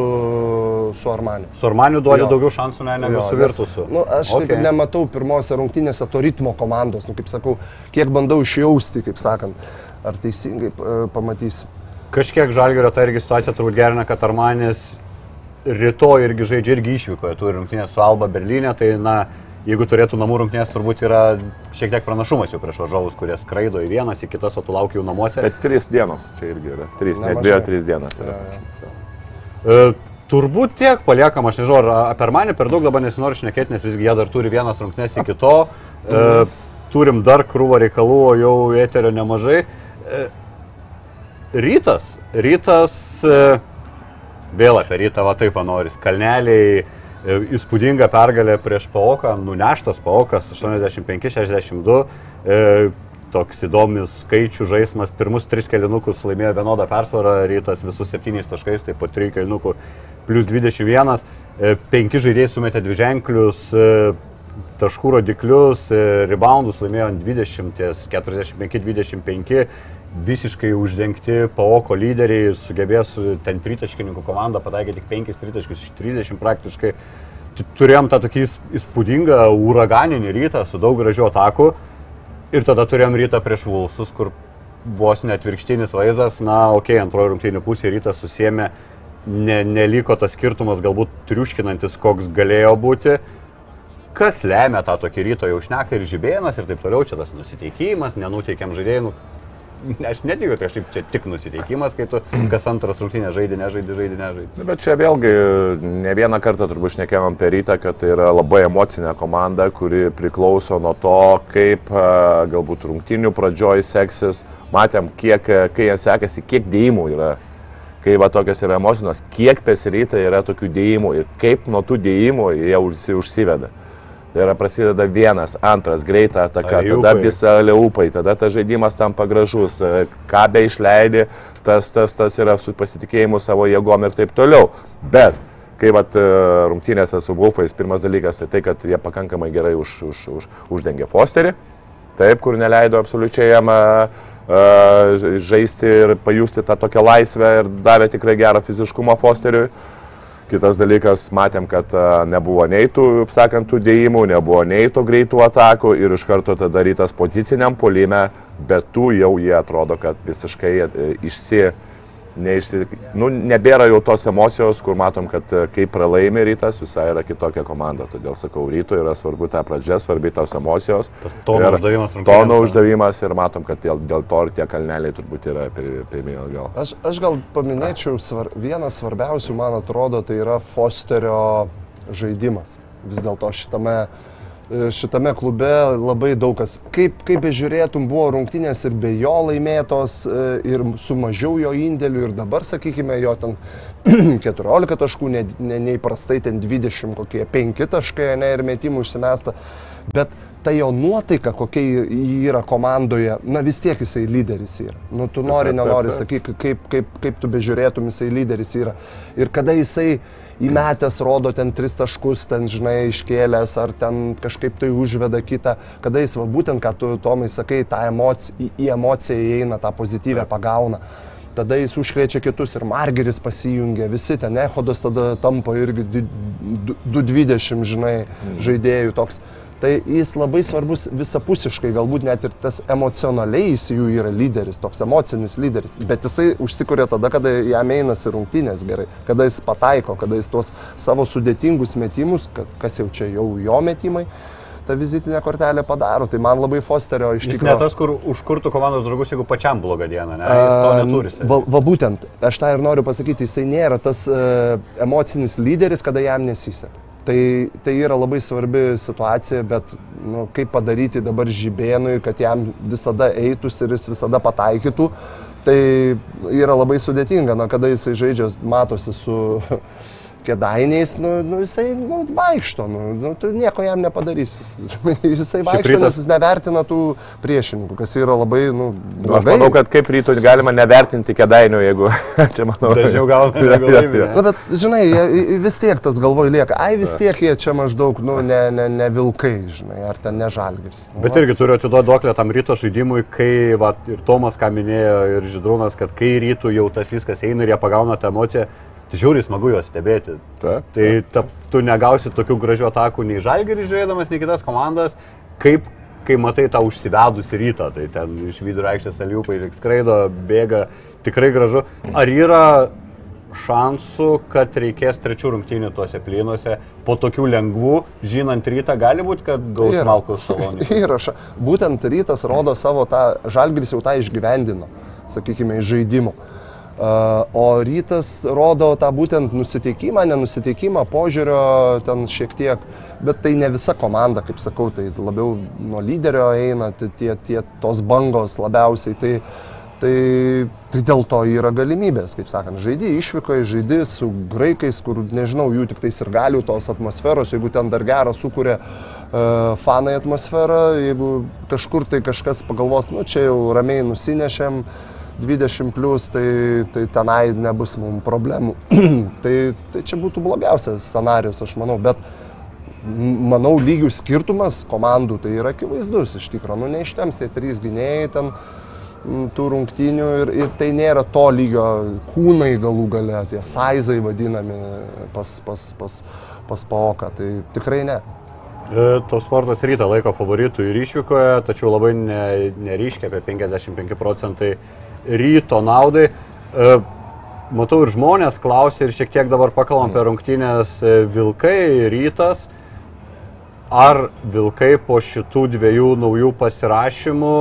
su Armaniu. Su Armaniu duodi Jo. daugiau šansų ne, negu Jo, su Virtusu. Nu, aš okay. taip nematau pirmose rungtynėse to ritmo komandos, nu, kaip sakau, kiek bandau išjausti, kaip sakant, ar teisingai e, pamatysi. Kažkiek žalgerio ta irgi situacija turbūt gerina, kad Armanis rytoj irgi žaidžia irgi išvykoje, turi rungtynės su Alba Berlyne, tai na, jeigu turėtų namų rungtynės, turbūt yra šiek tiek pranašumas jau prieš varžovus, kurie skraido į vienas, į kitas, o tu lauki jau namuose. Bet trys dienos čia irgi yra. Trys, net Nemažai. dviejų, trys dienos yra. E, turbūt tiek paliekam, aš nežinau, ar apie Armanį per daug dabar nesinori šnekėti, nes visgi jie dar turi vienas rungtynės iki to. E, turim dar krūvą reikalų, o jau eterio nemažai. E, rytas. Rytas. E, vėl apie rytą, va taip panoris. Kalneliai. e, Įspūdinga pergalė prieš Paoką, nuneštas Paokas 85-62. E, toks įdomus skaičių žaidimas. Pirmus tris kelinukus laimėjo vienodą persvarą, rytas visus septyniais taškais, tai po trijų kelinukų plus 21. E, Penki žaidėjai sumetė dvi ženklius e, taškų rodiklius, e, reboundus laimėjo ant 20, 45-25. Visiškai uždengti Paoko lyderiai, sugebėjo su ten tritaškininkų komanda pataikė tik 5 tritaškius iš 30 praktiškai. Tu- Turėjom tą tokį įs- įspūdingą uraganinį rytą su daug gražių atakų. Ir tada turėjom rytą prieš Vulsus, kur vos net atvirkštinis vaizdas, na, okei, okay, antrojo rungtynių pusėje rytas susėmė, ne, neliko tas skirtumas galbūt triuškinantis, koks galėjo būti. Kas lemia tą tokį ryto jau šneka ir žibėjimas ir taip toliau, čia tas nusiteikimas, nenuteikiam žaidėjų. Aš netikiu, kad kažkaip čia tik nusiteikimas, kai tu kas antras rungtynė žaidė, nežaidė, žaidė, nežaidė. Bet čia vėlgi ne vieną kartą turbūt šnekėjom per rytą, kad tai yra labai emocinė komanda, kuri priklauso nuo to, kaip a, galbūt rungtinių pradžioj seksis. Matėm, kiek, a, kai jiems sekasi, kiek dėjimų yra. Kai va tokios yra emocijos, kiek per rytą yra tokių dėjimų ir kaip nuo tų dėjimų jie užsi, užsiveda. Tai yra prasideda vienas, antras, greita ataka, tada visa leupai, tada tas žaidimas tampa gražus, e, ką be išleidi, tas, tas, tas yra su pasitikėjimu savo jėgom ir taip toliau. Bet kai vat, e, rungtynėse su Wolfais pirmas dalykas tai tai, kad jie pakankamai gerai už, už, už, uždengė Fosterį, taip, kur neleido absoliučiai jam e, žaisti ir pajusti tą tokią laisvę ir davė tikrai gerą fiziškumą Fosteriui. Kitas dalykas, matėm, kad nebuvo nei tų, sakant, tų dėjimų, nebuvo nei to greitų atakų ir iš karto tada rytas poziciniam polime, bet tų jau jie atrodo, kad visiškai e, išsi, neišsi, nu, nebėra jau tos emocijos, kur matom, kad e, kai pralaimi rytas, visai yra kitokia komanda. Todėl sakau, ryto yra svarbu ta pradžia, svarbi tos emocijos. Tas tono Ir uždavimas Tono uždavimas ir matom, kad dėl, dėl to ir tie kalneliai turbūt yra pirmieji gal. Aš, aš gal paminėčiau, svar, vienas svarbiausių, man atrodo, tai yra Fosterio žaidimas. Vis dėlto šitame, e, šitame klube labai daug kas, kaip, kaip bežiūrėtum, buvo rungtynės ir be jo laimėtos, e, ir su mažiau jo indėlių, ir dabar, sakykime, jo ten 14 taškų, ne- ne- neįprastai ten 20 kokie 5 taškai, ne, ir metimų užsimesta. Bet ta jo nuotaika, kokia yra komandoje, na vis tiek jisai lyderis yra. Nu, tu nori, nenori, sakyk, kaip, kaip, kaip tu bežiūrėtum, jisai lyderis yra. Ir kada jisai įmetęs rodo ten tris taškus, ten, žinai, iškėlęs, ar ten kažkaip tai užveda kitą, kada jis, va, būtent, ką tu, Tomai, sakai, tą emociją, į, emociją įeina, tą pozityvę pagauna. Tada jis užkrečia kitus ir Margeris pasijungia, visi ten, Ehodas tada tampa irgi di- du- 220, žinai, žaidėjų toks. Tai jis labai svarbus visapusiškai, galbūt net ir tas emocionaliai jis jų yra lyderis, toks emocinis lyderis. Bet jisai užsikuria tada, kada jam einasi rungtynės gerai, kada jis pataiko, kada jis tuos savo sudėtingus metimus, ka- kas jau čia jau jo metimai, ta vizitinė kortelė padaro. Tai man labai Fosterio iš Jis ne tikrųjų. tas, kur užkurtų komandos draugus, jeigu pačiam blogą dieną, ne? Jis to neturi. Va, va būtent, aš tą ir noriu pasakyti, jisai nėra tas uh, emocinis lyderis, kada jam nesiseka. Tai, tai yra labai svarbi situacija, bet nu, kaip padaryti dabar žibėnui, kad jam visada eitųsi ir jis visada pataikytų, tai yra labai sudėtinga, na, kada jisai žaidžia, matosi su kėdainiais, nu, nu, jisai nu, vaikšto, nu, nu, tu nieko jam nepadarysi. jisai vaikšto, rytas- nes jis nevertina tų priešininkų, kas yra labai, nu, Nu, aš blogai. manau, kad kaip ryto galima nevertinti kėdainių, jeigu čia manau. Dažniau gauna negu laimi. ne? Na, bet, žinai, jie- vis tiek tas galvoj lieka. Ai, vis tiek jie čia maždaug, nu, ne, ne, ne vilkai, žinai, ar ten ne žalgeris. Nu, Bet irgi turiu atiduoti duoklę tam ryto žaidimui, kai va, ir Tomas, ką minėjo, ir Židrūnas, kad kai rytų jau tas viskas eina ir jie pagauna tą emociją, žiauriai smagu juos stebėti. Taip, Tai ta, tu negausi tokių gražių atakų nei žalgerį žiūrėdamas, nei kitas komandas, kaip kai matai tą užsivedusi rytą, tai ten iš vidurio aikštės aliupai skraido, bėga, tikrai gražu. Ar yra šansų, kad reikės trečių rungtynių tuose plynuose po tokių lengvų, žinant rytą, gali būti, kad gaus Yra. Malkus salonį. Įrašą. Būtent rytas rodo savo tą, žalgris jau tą išgyvendino, sakykime, iš žaidimų. Uh, o rytas rodo tą būtent nusiteikimą, nenusiteikimą, požiūrio ten šiek tiek, bet tai ne visa komanda, kaip sakau, tai labiau nuo lyderio eina tai tie, tie tos bangos labiausiai. Tai, tai, tai dėl to yra galimybės, kaip sakant, žaidži išvykoje, žaidži su graikais, kur nežinau, jų tik tais ir galių tos atmosferos, jeigu ten dar gerą sukuria uh, fanai atmosferą, jeigu kažkur tai kažkas pagalvos, nu čia jau ramiai nusinešėm 20 plus, tai, tai tenai nebus mums problemų. tai, tai čia būtų blogiausias scenarius, aš manau, bet manau lygių skirtumas komandų tai yra akivaizdus iš tikrųjų, nu neištems tie trys gynėjai ten tų rungtynių ir, ir tai nėra to lygio kūnai galų gale, tie saizai vadinami pas, pas, pas, pas paoką, tai tikrai ne. E, Top sportas rytą laiko favoritų ir išvykoje, tačiau labai ne, neryškia, apie 55 procentai ryto naudai. E, Matau ir žmonės klausia ir šiek tiek dabar pakalbam apie rungtynės e, Vilkai, rytas. Ar Vilkai po šitų dviejų naujų pasirašymų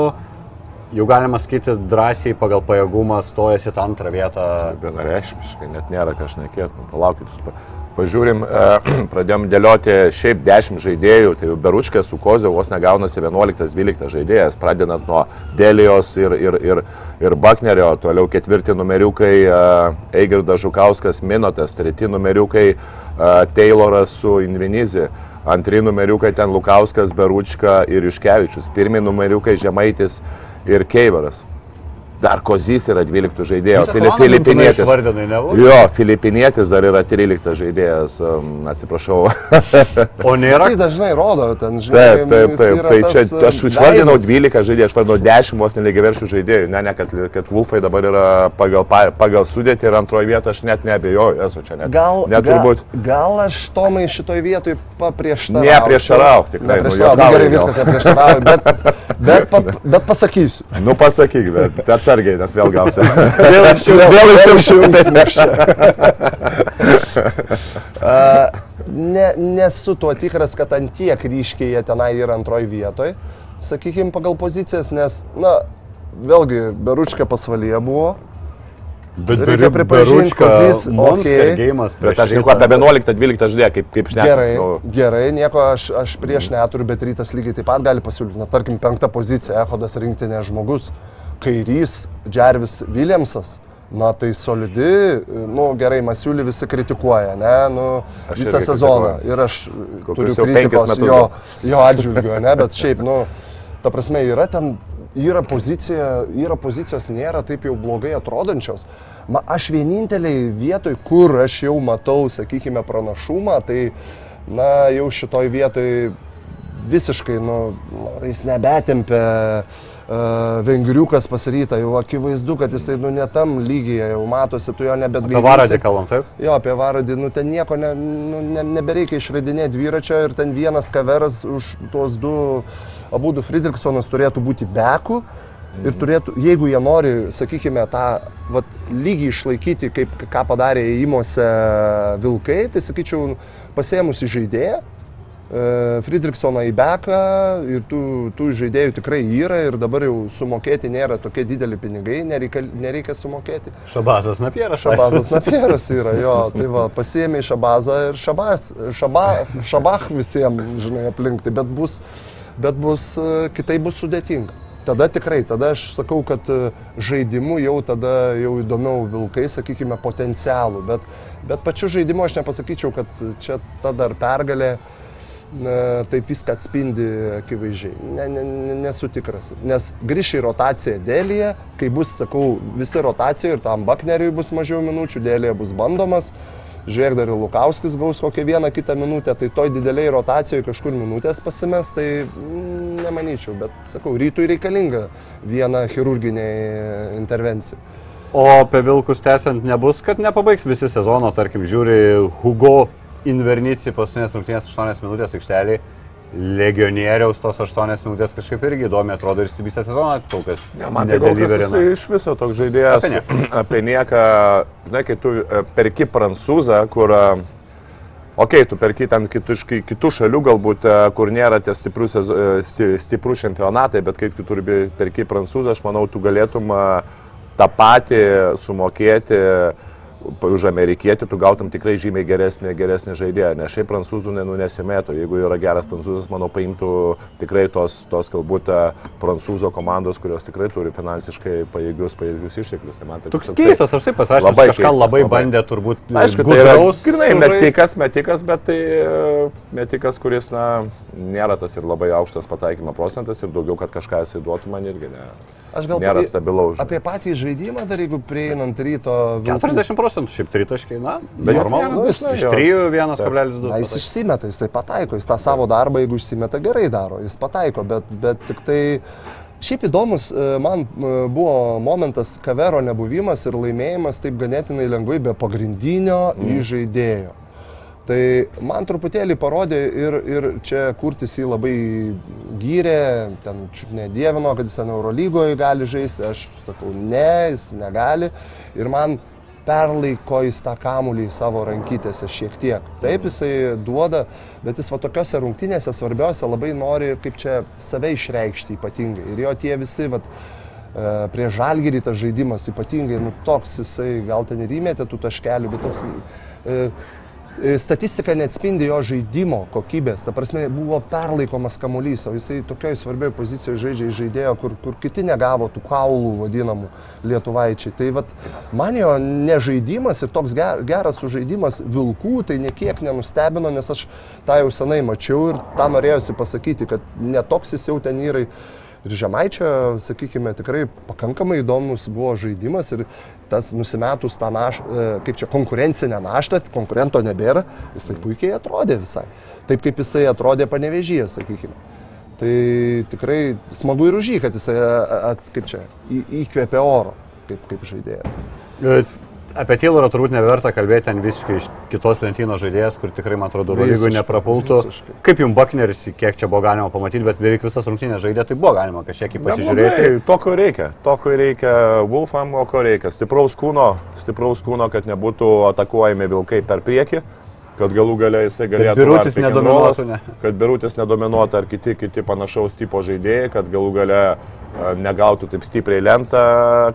jau galima sakyti drąsiai pagal pajėgumą stojasi tą antrą vietą? Vienareišmiškai, net nėra ką šnekėti. Nu, palaukit, jūs pa- pažiūrim, e, pradėjom dėlioti šiaip 10 žaidėjų, tai jau Beručkas su Kozio vos negaunasi 11-12 žaidėjas, pradedant nuo Delijos ir, ir, ir, ir Baknerio, toliau ketvirti numeriukai e, Eigirdas Žukauskas, Minotas, treti numeriukai e, Tayloras su Invinizi. Antri numeriukai ten Lukauskas, Beručka ir Iškevičius. Pirmi numeriukai Žemaitis ir Keiveras. Dar Kozys yra 12 žaidėjas, Fili- Filipinietis. Išvardinai, ne? Jo, Filipinietis dar yra 13 žaidėjas, um, atsiprašau. O nėra Tai dažnai rodo, ten žinai, Taip, taip, taip. Tai čia e, aš išvardinau veidas. 12 žaidėjų, aš vardinau 10 vos nelygiaverčių žaidėjų. Ne, ne, kad, kad Wolfai dabar yra pagal, pa- pagal sudėtį ir antroje vietoje, aš net nebejoju, esu čia net. Gal, net turbūt. gal, gal aš Tomai šitoj vietoj paprieštarauju. Neprieštarau, tikrai, nu, Neprieštarauju, juokauju gerai, viskas neprieštarauju, bet, bet, pa, bet pasakysiu. Nu pasakyk, bet bet atsargiai, nes vėl gausi. Vėl išjungs. Vėl išjungs. A, Ne, nesu tuo tikras, kad ant tiek ryškiai jie tenai yra antroji vietoje, sakykime, pagal pozicijas, nes, na, vėlgi, Beručka pasvalyje buvo. Bet Reikia pripažint, Kozys, Monster okei. gėjimas Bet aš neku apie 11-12 žaidėją, kaip, kaip šneka. Gerai, Nu, gerai, nieko aš, aš prieš neturiu, bet rytas lygiai taip pat gali pasiūlyti. Na, tarkim, penktą poziciją, Ehodas rinktinė žmogus, kairys, Džervis Williamsas. Na tai solidi, nu gerai, Masiulį visi kritikuoja, ne, nu Aš visą sezoną. kritikuoju. Ir aš Kokius turiu kritikos jo, jo atžvilgiu, ne, bet šiaip, nu, ta prasme, yra ten, yra pozicija, yra pozicijos nėra taip jau blogai atrodančios. Ma, aš vieninteliai vietoj, kur aš jau matau, sakykime, pranašumą, tai, na, jau šitoj vietoj visiškai, nu, nu, jis nebetempia vengriukas pasiryta, jau akivaizdu, kad jisai, nu, netam lygyje, jau matosi, tu jo nebet Apie varadį kalbam, taip? Jo, apie varadį, nu ten nieko ne, nu, ne, nebereikia išradinėti dviračio ir ten vienas kaveras už tuos du, abu du Friedrichsonas turėtų būti beku. Ir turėtų, jeigu jie nori, sakykime, tą vat, lygį išlaikyti, kaip ką padarė įimuose vilkai, tai sakyčiau, pasėmusi žaidėją, e, Friedrichsoną į beką ir tų, tų žaidėjų tikrai yra ir dabar jau sumokėti nėra tokie dideli pinigai, nereikia, nereikia sumokėti. Šabazas Napieras. Šabazas Napieras yra, jo, tai va, pasiėmė Šabazą ir Šabas, šaba, Šabach visiems, žinai, aplink, tai bet bus, bet bus, e, kitai bus sudėtinga. Tada tikrai, tada aš sakau, kad e, žaidimu jau tada jau įdomiau vilkai, sakykime, potencialų, bet, bet pačiu žaidimu aš nepasakyčiau, kad čia ta dar pergalė na, taip viską atspindi akivaizdžiai. Ne, ne, ne, nesu tikras. Nes grįš į rotaciją dėlėje, kai bus, sakau, visi rotacija ir tam Bakneriui bus mažiau minučių, dėlėje bus bandomas. Žiūrėk, dar ir Lukauskis gaus kokią vieną kitą minutę, tai toj dideliai rotacijoje kažkur minutės pasimes, tai mm, nemanyčiau, bet sakau, rytui reikalinga viena chirurginė intervencija. O apie Vilkus tęsiant nebus, kad nepabaigs visi sezono, tarkim, žiūri Hugo Invernici paskutinės rungtynės 8 minutės aikštelį. Legionieriaus tos 8 minutės kažkaip irgi įdomi atrodo ir visą sezoną kol kas. Ja, man tai kol kas iš viso toks žaidėjas Apie nieką. apie nieką, na, kai tu e, perki prancūzą, kur, e, okei, okay, tu perki ten kitų, kitų šalių galbūt, e, kur nėra tie stiprus, sezo- e, sti, stiprų čempionatai, bet kai tu turi perki prancūzą, aš manau, tu galėtum tą patį sumokėti už amerikietį, tu gautum tikrai žymiai geresnį, geresnį žaidėją, nes šiaip prancūzų nu, nesimėtų. Jeigu yra geras prancūzas, manau, paimtų tikrai tos, tos galbūt e, prancūzo komandos, kurios tikrai turi finansiškai pajėgius, pajėgius išteklius. Tai tai Toks keistas, aš taip pasakysiu, Labai kažką keistas, labai bandė turbūt. Aišku, tai yra grinai metikas, metikas, bet tai e, metikas, kuris, na, nėra tas ir labai aukštas pataikymo procentas ir daugiau, kad kažką jisai duotų man irgi ne. Aš gal Nėra stabilaus. Apie patį žaidimą dar jeigu prieinant ryto... Vilkų- 40 procentų šiaip tritaškai, na, Bet jis normalu. nėra dažnai, Iš jo. 3 1,2. Na, jis išsimeta, jisai pataiko, jis tą savo darbą, jeigu išsimeta, gerai daro, jis pataiko, bet, bet tik tai šiaip įdomus, e, man e, buvo momentas kavero nebuvimas ir laimėjimas taip ganėtinai lengvai be pagrindinio mm. įžaidėjo. Tai man truputėlį parodė ir, ir čia kurtis jį labai gyrė, ten nedievino, kad jis ten Eurolygoje gali žaisti, aš sakau, ne, jis negali. Ir man perlaiko jis tą kamulį savo rankytėse šiek tiek. Taip jisai duoda, bet jis va tokiose rungtynėse svarbiausia labai nori kaip čia save išreikšti ypatingai. Ir jo tie visi, va, prie žalgyrį tas žaidimas ypatingai, nu toks jisai, gal ten ir įmėtė tų taškelių, bet toks... E, e, Statistika neatspindi jo žaidimo kokybės. Ta prasme, buvo perlaikomas kamuolys, o jisai tokioje svarbioje pozicijoje žaidžia žaidėjo, kur, kur kiti negavo tų kaulų vadinamų lietuvaičiai. Tai vat, man jo nežaidimas ir toks ger, geras sužaidimas vilkų, tai niekiek nenustebino, nes aš tą jau senai mačiau ir tą norėjusi pasakyti, kad netoks jis jau ten yra. Ir Žemaičio, sakykime, tikrai pakankamai įdomus buvo žaidimas ir tas nusimetus tą naštą, kaip čia konkurencinę naštą, konkurento nebėra, jisai puikiai atrodė visai. Taip kaip jisai atrodė panevežyje, sakykime. Tai tikrai smagu ir už jį, kad jisai, at, kaip čia, į, įkvėpė oro, kaip, kaip žaidėjas. Apie Taylorą turbūt neverta kalbėti, ten visiškai iš kitos lentynos žaidėjas, kur tikrai, man atrodo, Visiškai, nepapultų. visiškai. Kaip jums Bakneris, kiek čia buvo galima pamatyti, bet beveik visas rungtynės žaidė, tai buvo galima kažkiek pasižiūrėti. To, ko reikia. To, ko reikia Wolfam, o ko reikia. Stipraus kūno, stipraus kūno, kad nebūtų atakuojami vilkai per priekį, kad galų galiai jisai galėtų... Birutis nedominuotų, ne? Kad birutis nedominuotų ar kiti, kiti panašaus tipo žaidėjai, kad galų gale a, negautų taip stipriai lentą,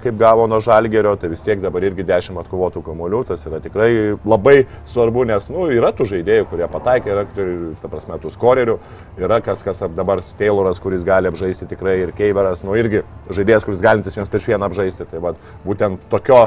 kaip gavo nuo žalgerio, tai vis tiek dabar irgi 10 atkovotų kamolių, tas yra tikrai labai svarbu, nes nu, yra tų žaidėjų, kurie pataikė, yra, ta prasme, tų skorerių, yra kas, kas dabar Tayloras, kuris gali apžaisti tikrai ir Keiveras, nu irgi žaidėjas, kuris galintis vienas prieš vieną apžaisti. Tai vat, būtent tokio,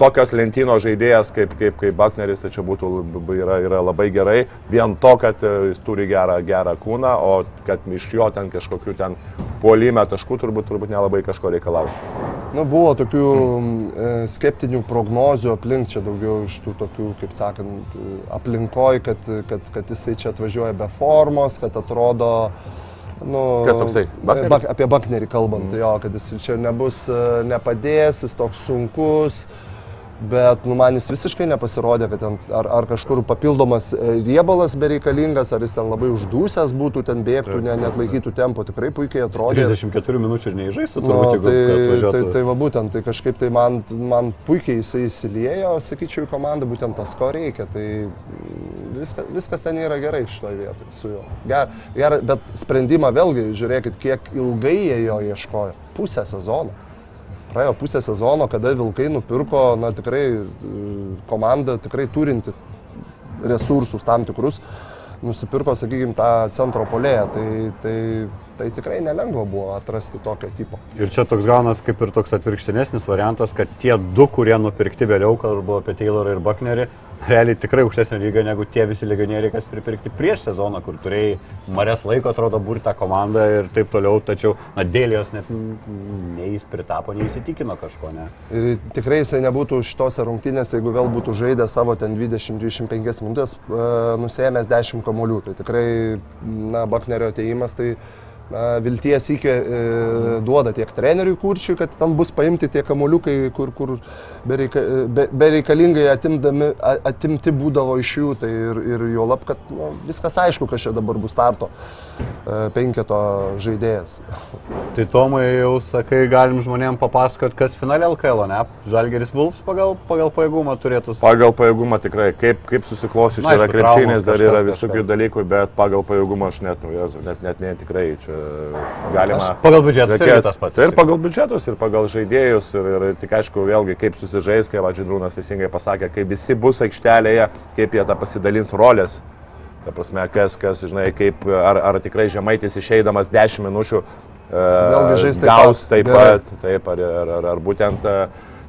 tokios lentyno žaidėjas kaip, kaip, kaip Bakneris, tai čia būtų yra, yra labai gerai. Vien to, kad e, jis turi gerą, gerą kūną, o kad iš jo ten kažkokių ten puolime taškų turbūt, turbūt nelabai kažko reikalauja. Nu, buvo tokių e, skeptinių prognozių aplink čia daugiau iš tų tokių, kaip sakant, e, aplinkoj, kad, kad, kad jisai čia atvažiuoja be formos, kad atrodo... Nu, Kas toksai? Bakneris? Bak, apie Baknerį kalbant, mm. jo, kad jis čia nebus, e, nepadės, jis toks sunkus. Bet nu, man jis visiškai nepasirodė, kad ten ar, ar kažkur papildomas e, riebalas bereikalingas, ar jis ten labai uždūsęs būtų, ten bėgtų, ne, net laikytų tempo, tikrai puikiai atrodė. 34 minučių ir neįžaistų, Nu, turbūt, jeigu tai, tai, tai va būtent, tai kažkaip tai man, man puikiai jisai įsiliejo, sakyčiau, į komandą, būtent tas, ko reikia. Tai viskas, viskas ten yra gerai šitoje vietoje su juo. Ger, ger, bet sprendimą vėlgi, žiūrėkit, kiek ilgai jie jo ieškojo. Pusę sezono. Praėjo pusę sezono, kada Vilkai nupirko, na tikrai, e, komanda tikrai turinti resursus tam tikrus, nusipirko, sakykime, tą centro polėją. Tai, tai, tai tikrai nelengva buvo atrasti tokio tipo. Ir čia toks gaunas kaip ir toks atvirkštinesnis variantas, kad tie du, kurie nupirkti vėliau, kalbu apie Taylorą ir Bucknerį, realiai tikrai aukštesnio lygio negu tie visi legionieriai, kas pripirkti prieš sezoną, kur turėjai marės laiko, atrodo, būrti tą komandą ir taip toliau, tačiau, na, dėl jos net nei jis pritapo, nei įsitikino kažko, ne. Ir tikrai jisai nebūtų šitose rungtynėse, jeigu vėl būtų žaidęs savo ten 20-25 minutės, e, nusėmęs 10 kamolių. Tai tikrai, na, Baknerio ateimas, tai na, vilties iki e, duoda tiek treneriui kurčiui, kad ten bus paimti tie kamuoliukai, kur, kur bereika, be, bereikalingai atimdami, a- atimti būdavo iš jų. Tai ir, ir jo lab, kad nu, viskas aišku, kas čia dabar bus starto e, penketo žaidėjas. Tai Tomai jau sakai, galim žmonėms papasakot, kas finale LKL, ne? Žalgeris Vulfs pagal, pagal pajėgumą turėtų. Pagal pajėgumą tikrai, kaip, kaip susiklosi, čia yra traumos dar yra visokių dalykų, bet pagal pajėgumą aš net, nu, jezu, net, net, net tikrai čia galima. Pagal biudžetą Reikėt- irgi tas pats. Ir pagal biudžetus, ir pagal žaidėjus, ir, ir tik aišku, vėlgi, kaip susižais, kaip Vadžidrūnas teisingai pasakė, kai visi bus aikštelėje, kaip jie tą pasidalins rolės. Ta prasme, kas, kas, žinai, kaip, ar, ar tikrai žemaitis išeidamas 10 minučių e, Vėlgi žais taip gaus pat. taip pat, taip, ar, ar, ar, ar būtent e,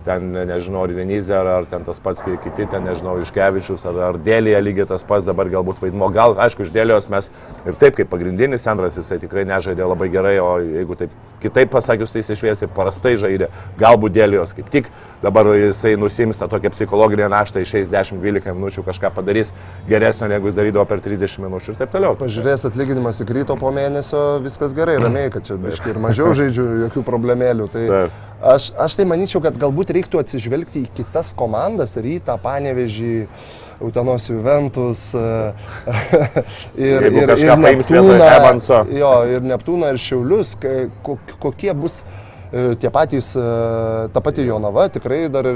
ten, nežinau, ar Denizė, ar, ar ten tas pats ki- kiti, ten, nežinau, Iškevičius, ar, ar Dėlėje lygiai tas pats dabar galbūt vaidmo. Gal, aišku, iš Dėlėjos mes ir taip kaip pagrindinis centras jisai tikrai nežaidė labai gerai, o jeigu taip kitaip pasakius, tai jis išviesiai prastai žaidė. Galbūt Dėlėjos kaip tik dabar jisai nusims tą tokią psichologinę naštą, išeis 10-12 minučių kažką padarys geresnio, negu jis darydavo per 30 minučių ir taip toliau. Pažiūrės atlyginimas įkrito po mėnesio, viskas gerai, ramiai, kad čia biškai ir mažiau žaidžiu, jokių problemėlių. Tai Taip. aš, aš tai manyčiau, kad galbūt reiktų atsižvelgti į kitas komandas, rytą, panevežį, Utenos Juventus e, ir, ir, ir Evanso. Jo, ir Neptūną, ir Šiaulius, kokie bus e, tie patys, e, ta pati Jonava tikrai dar,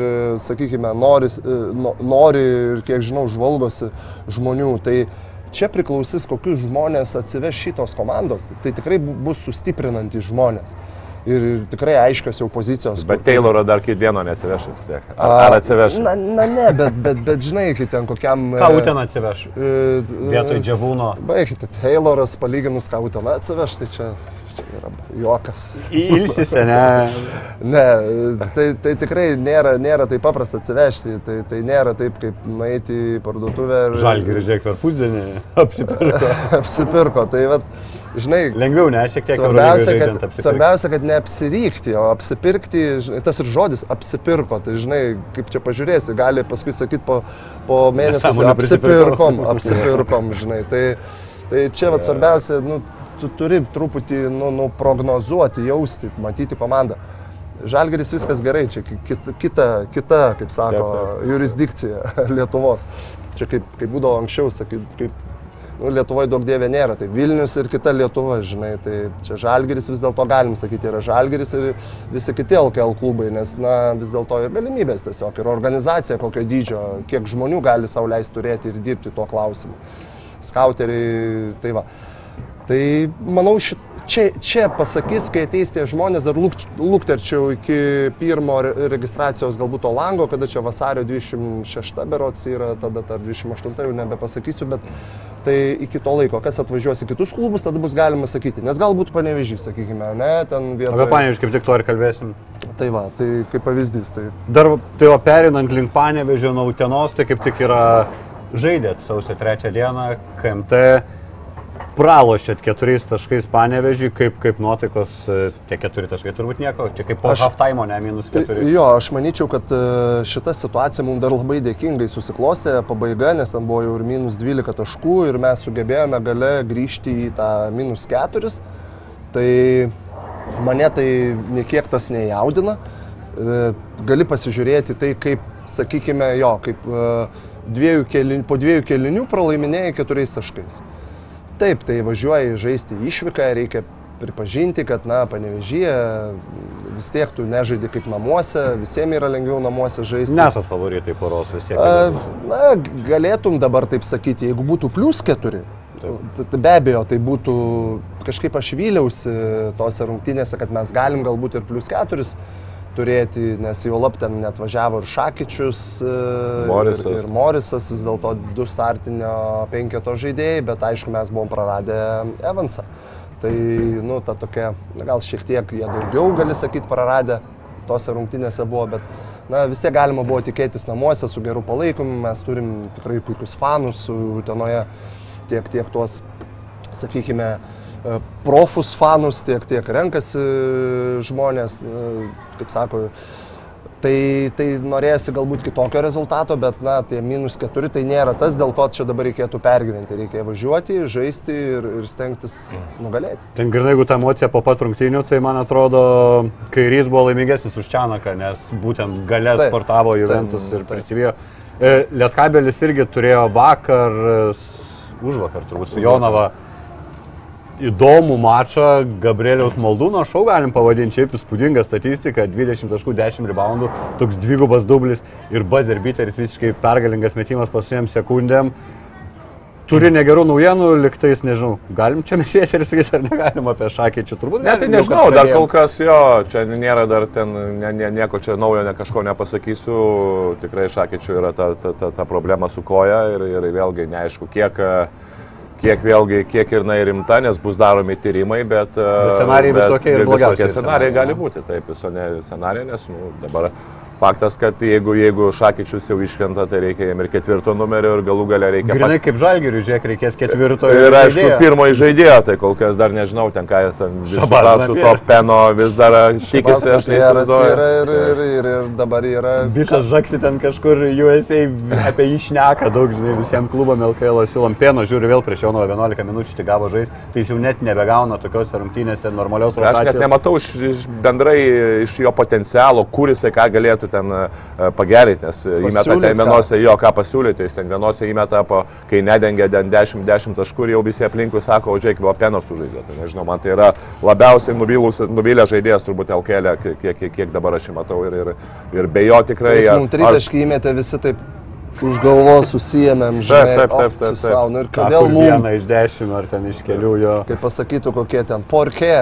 sakykime, nori, no- nori ir kiek žinau, žvalgosi žmonių. Tai čia priklausys, kokius žmonės atsiveš šitos komandos. Tai tikrai bu- bus sustiprinantys žmonės. Ir ir tikrai aiškios jau pozicijos. Bet kur- Tayloro dar kiekvieno nesiveš vis tiek. Ar, ar atsiveš? Na, na ne, bet, bet, bet žinai, kai ten kokiam... Ką e, ten atsiveš? e, Vietoj džiavūno. Baigite, Tayloras palyginus, ką ten atsiveš, tai čia, čia yra juokas. Ilsisi, ne? Ne, tai, tai tikrai nėra, nėra taip paprasta atsivežti, tai, tai nėra taip, kaip nueiti į parduotuvę ir Žalgeris, žiūrėk, per pusdienį apsipirko. apsipirko. Tai, vat, žinai, Lengviau, ne? Šiek tiek Svarbiausia kad, svarbiausia, kad neapsirykti, o apsipirkti, tas ir žodis apsipirko, tai žinai, kaip čia pažiūrėsi, gali paskui sakyti po, po mėnesio, apsipirkom, apsipirkom, žinai. Tai, tai čia vat, svarbiausia, nu, tu turi truputį nu, nu, prognozuoti, jausti, matyti komandą. Žalgeris viskas gerai, čia ki- kita, kita, kita kaip sako, Taip, jurisdikcija Lietuvos. Čia kaip, kaip būdavo anksčiau, sakyt, kaip nu, Lietuvoje daug dievė nėra, tai Vilnius ir kita Lietuva, žinai, tai čia Žalgeris vis dėlto galim sakyti yra Žalgeris ir visi kiti LKL klubai, nes, na, vis dėlto ir galimybės tiesiog, ir organizacija kokio dydžio, kiek žmonių gali sau leisti turėti ir dirbti tuo klausimu. Skauteriai, tai va. Tai manau, šit, čia, čia pasakys, kai ateis tie žmonės, dar lūk, lūkterčiau iki pirmo re- registracijos galbūt to lango, kada čia vasario 26 berots yra, tada ar 28 jau nebepasakysiu, bet tai iki to laiko, kas atvažiuos į kitus klubus, tada bus galima sakyti, nes galbūt panevežys, sakykime, ne, ten Apie vietoje. paneviškį kaip tik to ir kalbėsim. Tai va, tai kaip pavyzdys, tai Dar, tai o perinant link panevežio nuo Utenos, tai kaip tik yra žaidėt sausio trečią dieną KMT. Pralošėt keturiais taškais panevežį, kaip, kaip nuotaikos, e, tie keturi taškai turbūt nieko, čia kaip po halftime, ne, minus keturi. Jo, aš manyčiau, kad e, šita situacija mums dar labai dėkingai susiklostė, pabaiga, nes ten buvo jau ir minus 12 taškų ir mes sugebėjome gale grįžti į tą minus 4. Tai mane tai niekiek tas nejaudina. E, Gali pasižiūrėti tai, kaip, sakykime, jo, kaip dviejų kelinių, po dviejų kelinių pralaiminėjai keturiais taškais. Taip, tai važiuoji žaisti išvyką, reikia pripažinti, kad, na, panevežyje vis tiek tu nežaidi kaip namuose, visiems yra lengviau namuose žaisti. Nesat favoritai poros vis tiek. A, Na, galėtum dabar taip sakyti, jeigu būtų plus keturi. t- t- Be abejo, tai būtų kažkaip aš vyliausi tose rungtynėse, kad mes galim galbūt ir plus keturis turėti, nes jau lab ten net važiavo ir Šakyčius, e, Morisas. ir, ir Morisas, vis dėlto du startinio penketo žaidėjai, bet aišku, mes buvom praradę Evansą. Tai, nu, ta tokia, gal šiek tiek jie daugiau, gali sakyti, praradę tose rungtynėse buvo, bet na, vis tiek galima buvo tikėtis namuose su geru palaikymu, mes turim tikrai puikius fanus Utenoje, tiek, tiek tuos, sakykime, e, profus fanus, tiek, tiek renkasi žmonės, na, kaip sako, Tai, tai norėjusi galbūt kitokio rezultato, bet, na, tie minus keturi tai nėra tas, dėl ko čia dabar reikėtų pergyventi. Reikia važiuoti, žaisti ir, ir stengtis nugalėti. Ten grinai, jeigu ta emocija po pat rungtynių, tai man atrodo, kairys buvo laimingesnis už Čianaką, nes būtent gale Taip, sportavo taip, Juventus ir taip. prisivijo. E, Lietkabelis irgi turėjo vakar, e, už vakar turbūt su Jonava įdomų mačą. Gabrieliaus Maldūno šau galim pavadinti, šiaip įspūdinga statistika, 20 taškų, 10 reboundų, toks dvigubas dublis ir buzzer beateris visiškai pergalingas metimas pasiem sekundėm. Turi negerų naujienų, liktais, nežinau, galim čia mes eterį sakyti ar negalim apie šakėčių, turbūt. Ne, tai galim, jau, nežinau, dar kol kas jo, čia nėra dar ten, ne, ne, nieko čia naujo, ne kažko nepasakysiu, tikrai šakyčių yra ta, ta, ta, ta problema su koja ir, ir vėlgi neaišku, kiek, e, kiek vėlgi, kiek ir na ir rimta, nes bus daromi tyrimai, bet... Bet scenarijai visokie ir blogiausi scenarijai gali ne? būti, taip, visokie scenarijai, nes nu, dabar faktas, kad jeigu, jeigu šakyčius jau iškrenta, tai reikia jam ir ketvirto numerio ir galų gale reikia... Grinai kaip žalgiriui, žiūrėk, reikės ketvirto. Ir aišku, žaidėjo. pirmoji žaidėjo, tai kol kas dar nežinau, ten ką jis ten vis Šabas dar su to peno vis dar tikisi, aš neįsivaizduoju. yra ir, ir, ir, ir dabar yra. Bičias žaksi ten kažkur USA apie jį šneka daug, žinai, visiems klubam LKL siūlom pieno, žiūri vėl prieš Jono 11 minučių, tai gavo žaisti, tai jis jau net nebegauna tokiose rungtynėse normalios Aš net rotacijos. nematau iš, iš bendrai iš jo potencialo, kur jisai ką galėtų ten e, pagerinti, nes įmeta Pasiūlyt ten vienose jo ką pasiūlyti, jis ten vienose įmeta, po, kai nedengia 10-10 taškų ir jau visi aplinkui sako, o žiūrėk, buvo penos sužaidė. Tai nežinau, man tai yra labiausiai nuvylus- nuvylę žaidėjas turbūt LKL, kiek, kiek, kiek dabar aš jį matau ir, ir, ir be jo tikrai... Jis mums tritaškį įmetė visi taip už galvos susijėmėm, žinai. taip, taip, o, taip, su taip. sau. Nu ir kodėl mums, Vieną iš dešimt ar ten iš kelių jo. kaip pasakytų, kokie ten porkė.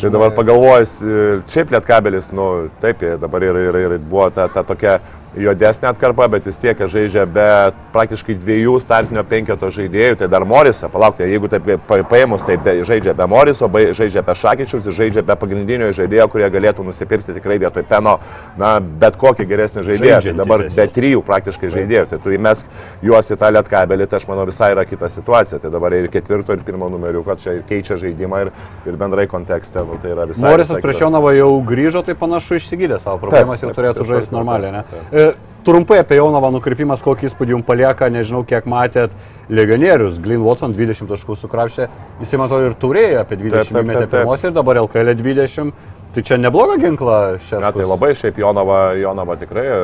Tai dabar pagalvojus, e, šiaip lietkabelis, nu taip, dabar ir, ir, ir buvo ta, ta tokia juodesnė atkarpa, bet vis tiek žaidžia be praktiškai dviejų startinio penketo žaidėjų, tai dar Morisą, palaukite, jeigu taip pa- paėmus, tai be, žaidžia be Moriso, be, žaidžia be Šakyčiaus ir žaidžia be pagrindinio žaidėjo, kurie galėtų nusipirkti tikrai vietoj Peno, na, bet kokį geresnį žaidėją. Tai dabar tiesiog. be trijų praktiškai žaidėjų, tai tu įmesk juos į tą lietkabelį, tai aš manau visai yra kita situacija. Tai dabar ir ketvirto, ir pirmo numerių, kad čia ir keičia žaidimą ir, ir bendrai kontekste, nu, tai yra visai. Morisas prieš. Jonavą jau grįžo, tai panašu išsigydė savo problemas, jau taip, turėtų taip, žaisti normaliai, ne? taip, E, Trumpai apie Jonavą nukrypimas, kokį įspūdį jums palieka, nežinau, kiek matėt, legionierius, Glyn Watson 20 taškų sukrapšė, jisai matau ir turėjo apie 20 Taip, taip, metę pirmos ir dabar LKL 20. Tai čia nebloga ginkla šią Ne, tai labai šiaip Jonava, Jonava tikrai e,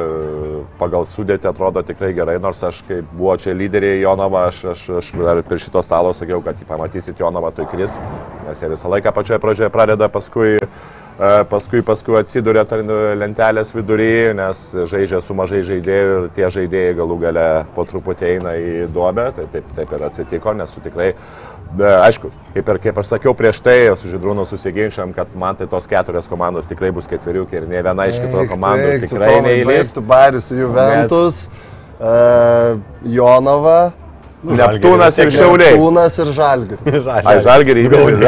pagal sudėtį atrodo tikrai gerai, nors aš kaip buvo čia lyderiai Jonava, aš, aš, aš prie šito stalo sakiau, kad pamatysit Jonava, tai kris, nes jie visą laiką pačioje pradžioje pradeda, paskui, e, paskui, paskui atsiduria lentelės vidury, nes žaidžia su mažai žaidėjų ir tie žaidėjai galų gale po truputį eina į duobę, tai taip, taip ir atsitiko, nes su tikrai Be, aišku, kaip ir kaip aš sakiau prieš tai, su Židrūnu susiginčiam, kad man tai tos keturios komandos tikrai bus ketveriukė ir ne viena iš kitų komandų tikrai neįleis. Tu baris Juventus, uh, Jonava, Neptūnas ir Šiauliai. Neptūnas ir Žalgiris. Ai, žalgerį įgalvoju.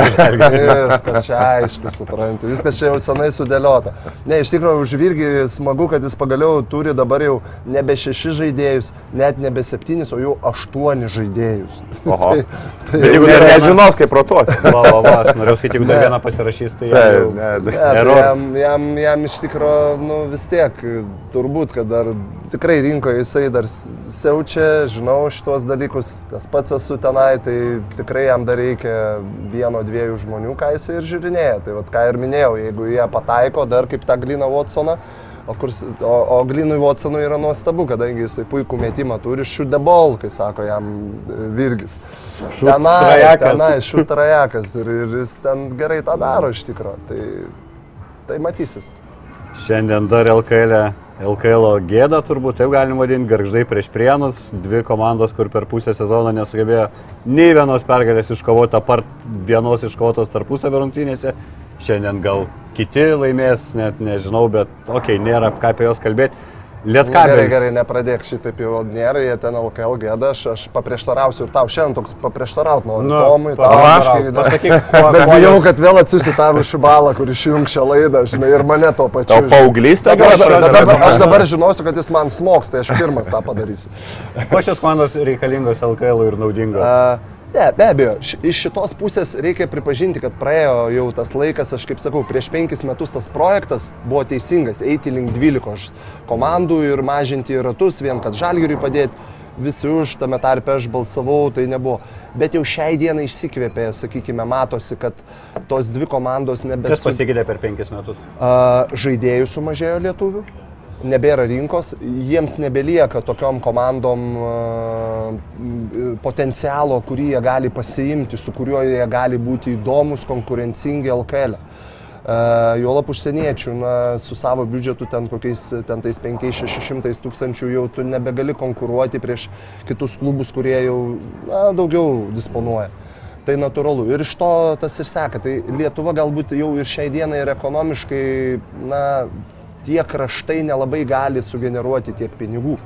Viskas čia aišku, suprantu. Viskas čia jau senai sudėliota. Ne, iš tikrųjų, už Virgį smagu, kad jis pagaliau turi dabar jau nebe šeši žaidėjus, net nebe septynis, o jau aštuoni žaidėjus. Oho. tai, tai, Jeigu dar ne, vieną- nežinos, kaip protuoti. Va, va, va, aš norėjau skaityti, jeigu dar Ne. vieną pasirašys, tai Tai, jau... ne, Ne, tai Error. jam, jam, jam iš tikrųjų, nu vis tiek, turbūt, kad dar tikrai rinkoje jisai dar siaučia, žinau šitos dalykus, tas pats esu tenai, tai tikrai jam dar reikia vieno, dviejų žmonių, ką jisai ir žiūrinėja. Tai vad ką ir minėjau, jeigu jie pataiko dar kaip tą Gliną Watsoną, o, kur, o, o Glinui Watsonui yra nuostabu, kadangi jisai puikų metimą turi, ball, kai sako jam e, Virgis. Tenai, tenai, šutrajakas ir, ir jis ten gerai tą daro iš tikrųjų. Tai tai matysis. Šiandien dar LKL, LKL gėda turbūt, taip galima vadinti, garždai prieš prienus, dvi komandos, kur per pusę sezono nesugebėjo nei vienos pergalės iškovoti, apart vienos iškovotos tarpusavio rungtynėse. Šiandien gal kiti laimės, net nežinau, bet okei, okay, nėra ką apie juos kalbėti. Gerai, Lietkabelis. gerai, nepradėk šitaip jau nėra, jie ten LKL gėda, aš, aš paprieštarausiu ir tau šiandien toks paprieštaraut noriu. Nu, Tomui, tau, ne. pasakyk, kuo Bet bijau, kad vėl atsiusi tavo šibalą, kuris išjungs šią laidą, žinai, ir mane to pačiu. Žinai. paauglystė Dabar, gal pradeda? dabar, aš dabar žinosiu, kad jis man smoks, tai aš pirmas tą padarysiu. Kuo šios komandos reikalingos LKL ir naudingos? A, Ne, be abejo, iš šitos pusės reikia pripažinti, kad praėjo jau tas laikas, aš kaip sakau, prieš penkis metus tas projektas buvo teisingas, eiti link 12 komandų ir mažinti ratus, vien kad žalgiriui padėti, visi už, tame tarpe aš balsavau, tai nebuvo. Bet jau šiai dienai išsikvėpė, sakykime, matosi, kad tos dvi komandos Kas nebesu... pasikeitė per penkis metus? A, Žaidėjų sumažėjo lietuvių, nebėra rinkos, jiems nebelieka tokiom komandom m, potencialo, kurį jie gali pasiimti, su kuriuo jie gali būti įdomus, konkurencingi LKL. Juolap užsieniečių, na, su savo biudžetu ten kokiais, ten tais 5-600 tūkstančių jau tu nebegali konkuruoti prieš kitus klubus, kurie jau na, daugiau disponuoja. Tai natūralu. Ir iš to tas ir seka. Tai Lietuva galbūt jau ir šiai dienai ir ekonomiškai, na, tie kraštai nelabai gali sugeneruoti tiek pinigų.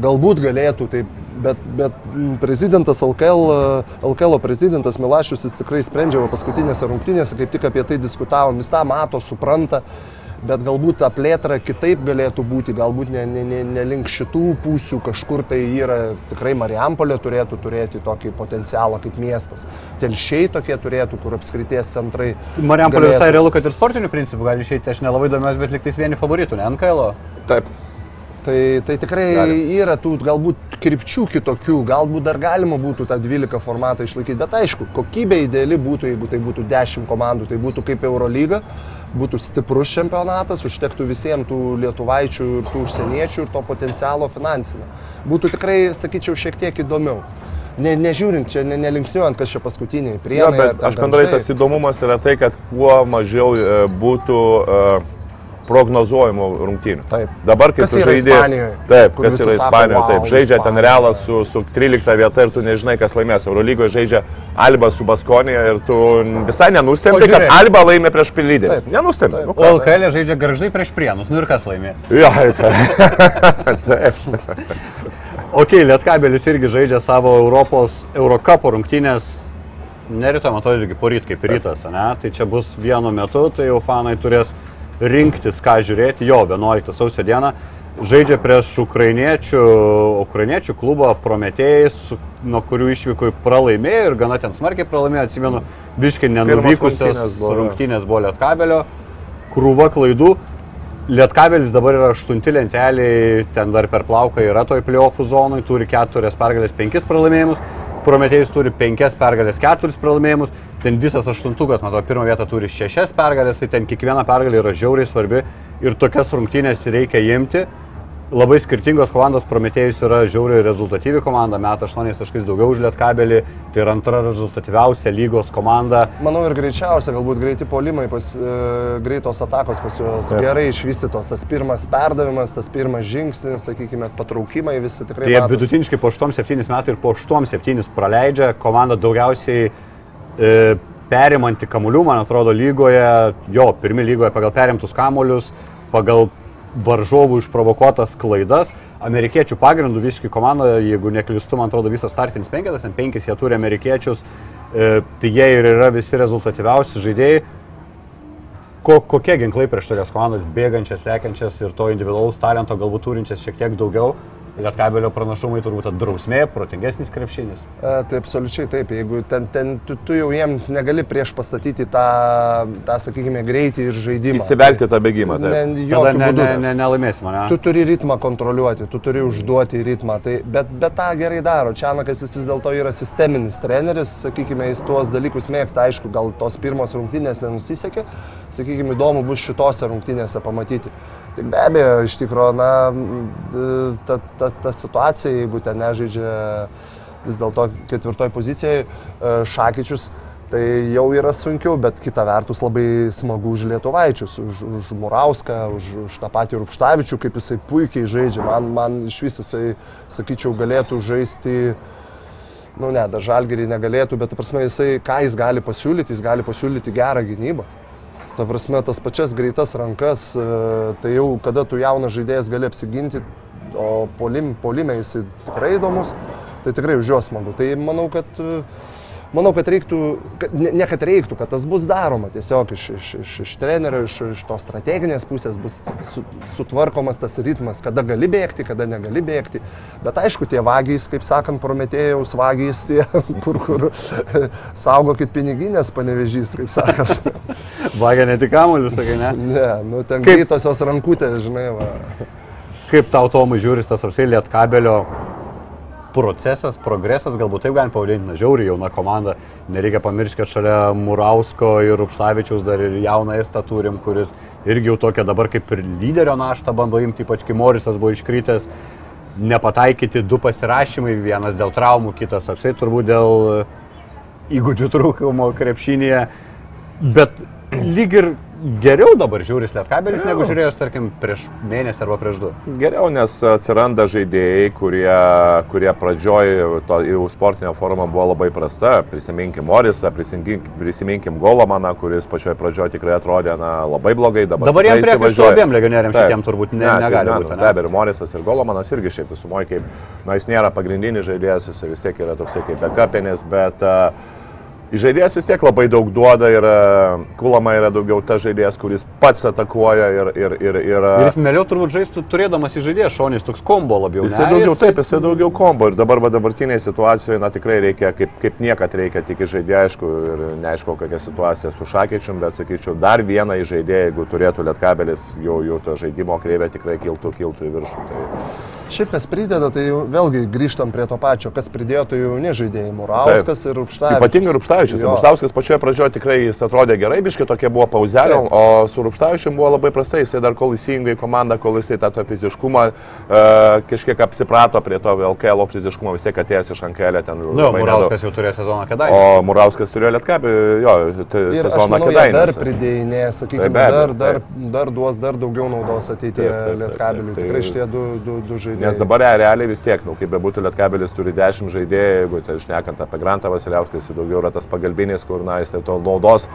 Galbūt galėtų, taip, bet, bet prezidentas LKL, LKL prezidentas Milašius jis tikrai sprendžia paskutinėse rungtynėse, kaip tik apie tai diskutavom, jis tą mato, supranta, bet galbūt ta plėtra kitaip galėtų būti, galbūt ne, ne, ne, ne link šitų pusių, kažkur tai yra, tikrai Marijampolė turėtų turėti tokį potencialą kaip miestas. Telšiai tokie turėtų, kur apskrities centrai. Mariampolė galėtų. visai realu, kad ir sportinių principų gali išeiti, aš nelabai domiuosi, bet liktais vieni favoritų, ne NKL. -o. Taip. Tai, tai tikrai Gali. yra tų galbūt krypčių kitokių, galbūt dar galima būtų tą 12 formatą išlaikyti, bet aišku, kokybė ideali būtų, jeigu tai būtų 10 komandų, tai būtų kaip Eurolyga, būtų stiprus čempionatas, užtektų visiems tų lietuvaičių ir tų užsieniečių ir to potencialo finansinio. Būtų tikrai, sakyčiau, šiek tiek įdomiau. Ne, nežiūrint, čia ne, nelinksniuojant, kas čia paskutiniai prienai. ar bet aš bendrai tas įdomumas yra tai, kad kuo mažiau e, būtų e, prognozuojamų rungtynių. Taip. Dabar, kai Kas tu žaidži. Taip, kas yra Ispanijoje. Taip, "Vau, žaidžia ten Ispanija." realas su, su 13 vieta ir tu nežinai, kas laimės. Eurolygoje žaidžia Alba su Baskonija ir tu visai nenustembi, kad. Alba laimė prieš pilydį. Taip. Nenustembi. Nu, O LKL žaidžia garždai prieš prienus, nu ir kas laimės? Jo, taip. taip. Ok, Lietkabelis irgi žaidžia savo Europos Eurocapo rungtynės. Neryto, matau, irgi poryt kaip rytas, ne? Tai čia bus vienu metu, tai jau fanai turės rinktis, ką žiūrėti. Jo, 11 sausio dieną žaidžia prieš ukrainiečių, ukrainiečių klubą Prometėjais, nuo kurių išvykų pralaimėjo ir gana ten smarkiai pralaimėjo, atsimenu, biškai nenuvykusios rungtynės buvo, rungtynės buvo Lietkabelio, krūva klaidų. Lietkabelis dabar yra aštunti lenteliai, ten dar per plauką yra toj playoffų zonui, turi keturias pergalės, penkis pralaimėjimus. Prometėjus turi penkias pergalės, keturis pralaimėjimus. Ten visas aštuntukas, matau, pirmą vietą turi šešias pergalės, tai ten kiekviena pergalė yra žiauriai svarbi ir tokias rungtynės reikia imti. Labai skirtingos komandos, Prometėjus yra žiauriai rezultatyvi komanda, meta 8 taškais daugiau už Lietkabelį, tai yra antra rezultatyviausia lygos komanda. Manau ir greičiausia, galbūt greiti polimai, pas, e, greitos atakos pas juos gerai išvystytos. Tas pirmas perdavimas, tas pirmas žingsnis, sakykime, patraukimai visi tikrai. Tai jie matosi. vidutiniškai po 8-7 metų ir po 8-7 praleidžia. Komanda daugiausiai e, perimanti kamuolių, man atrodo, lygoje, jo, pirmi lygoje pagal perimtus kamuolius, pagal varžovų išprovokuotas klaidas. Amerikiečių pagrindų visiškai komanda, jeigu neklystu, man atrodo, visas startinis penketas, ten penkis jie turi amerikiečius, e, tai jie ir yra visi rezultatyviausi žaidėjai. Ko, kokie ginklai prieš tokias komandas, bėgančias, lekiančias ir to individualaus talento galbūt turinčias šiek tiek daugiau. Lietkabelio pranašumai turbūt ta drausmė, protingesnis krepšinis. E, tai absoliučiai taip, jeigu ten, ten tu, tu jau jiems negali prieš pastatyti tą, tą sakykime, greitį ir žaidimą. Įsivelti tą bėgimą. Ne, Taip. Tada ne, ne, ne, nelaimėsim, ne? Tu turi ritmą kontroliuoti, tu turi užduoti ritmą, tai, bet, bet tą gerai daro. Čianakas jis vis dėlto yra sisteminis treneris, sakykime, jis tuos dalykus mėgsta, aišku, gal tos pirmos rungtynės nenusisekė, sakykime, įdomu bus šitose rungtynėse pamatyti. Tik be abejo, iš tikrųjų, na, ta, ta, ta situacija, jeigu ten nežaidžia vis dėlto ketvirtoj pozicijoje Šakyčius, Tai jau yra sunkiau, bet kita vertus labai smagu už Lietuvaičius, už, už Murauską, už, už tą patį Rupštavičių, kaip jisai puikiai žaidžia. Man, man iš vis jisai, sakyčiau, galėtų žaisti, nu ne, dar žalgerį negalėtų, bet, prasme, jisai, ką jis gali pasiūlyti, jis gali pasiūlyti gerą gynybą. Ta prasme, tas pačias greitas rankas, e, tai jau kada tu jaunas žaidėjas gali apsiginti, o polim, polime jisai tikrai įdomus, tai tikrai už juos smagu. Tai manau, kad uh, manau, kad reiktų, kad, ne, ne kad reiktų, kad tas bus daroma tiesiog iš, iš, iš, iš trenerio, iš, iš tos strateginės pusės bus su, sutvarkomas tas ritmas, kada gali bėgti, kada negali bėgti. Bet aišku, tie vagys, kaip sakant, prometėjaus vagys, tie, kur, kur saugokit piniginės panevežys, kaip sakant. Vagia ne tik kamuolius, sakai, ne? Ne, nu ten Kaip- greitosios rankutės, žinai, va. Kaip tau Tomai žiūri tas apsiai lietkabelio procesas, progresas, galbūt taip galim pavadinti, na žiauri jauna komanda. Nereikia pamiršti, kad šalia Murausko ir Upštavičiaus dar ir jauną estą turim, kuris irgi jau tokia dabar kaip ir lyderio naštą bando imti, ypač kai Morisas buvo iškritęs. Nepataikyti du pasirašymai, vienas dėl traumų, kitas apsiai turbūt dėl įgūdžių trūkumo krepšinėje. Bet lyg ir geriau dabar žiūris Lietkabelis, negu žiūrėjus, tarkim, prieš mėnesį arba prieš du. Geriau, nes atsiranda žaidėjai, kurie, kurie pradžioj to jau sportinė forma buvo labai prasta. Prisiminkim Morisą, prisiminkim, prisiminkim Golomaną, kuris pačioj pradžioj tikrai atrodė na, labai blogai. Dabar, Dabar tikrai priekaištų abiem legionieriam Taip. šitiem turbūt ne, tai negali ne, būti. Be abejo, ir Morisas ir Golomanas irgi šiaip visumoje, kaip, na, jis nėra pagrindinis žaidėjas, jis vis tiek yra toksai kaip backupinis, bet uh, Žaidėjas vis tiek labai daug duoda ir uh, Kulama yra daugiau tas žaidėjas, kuris pats atakuoja ir... ir, ir, ir Ir jis mėliau turbūt žaistų turėdamas į žaidėją šonis, toks kombo labiau. Jisai ne? daugiau, Jis- taip, jisai daugiau kombo ir dabar va, dabartinėje situacijoje, na tikrai reikia, kaip, kaip niekad reikia tik žaidėjai, aišku, ir neaišku, kokia situacija su Šakyčium, bet sakyčiau, dar vieną žaidėją, jeigu turėtų Lietkabelis, jau, jau to žaidimo kreivė tikrai kiltų, kiltų į viršų. Tai, Šiaip kas prideda, tai jau vėlgi grįžtam prie to pačio, kas pridėjo, tai jauni žaidėjai - Murauskas ir Rupštavičius. Ypatingai Rupštavičius. Jo. Rupštavičius pačioje pradžioje tikrai jis atrodė gerai, biškai tokia buvo pauzelė, o su Rupštavičiu buvo labai prastai. Jisai dar kol įsijungė į komandą, kol jisai tą to fiziškumą uh, kažkiek apsiprato prie to LKL fiziškumo, vis tiek atėjęs iš Ankelė ten. Nu, labai Murauskas jau turėjo sezoną kadaise. O Murauskas turėjo Lietkabį, jo, tai sezoną kadaise. dar pridėjinė, sakykime, Tai dar, dar, dar duos dar daugiau naudos ateityje Lietkabiliui. Tikrai šitie du, du, du žaidėjai. Nes dabar re- realiai vis tiek, nu, kaip bebūtų Lietkabelis turi 10 žaidėjų, jeigu tai išnekant apie Grantą Vasiliauską, jis daugiau yra tas pagalbinis, kur, na, jis tai to naudos,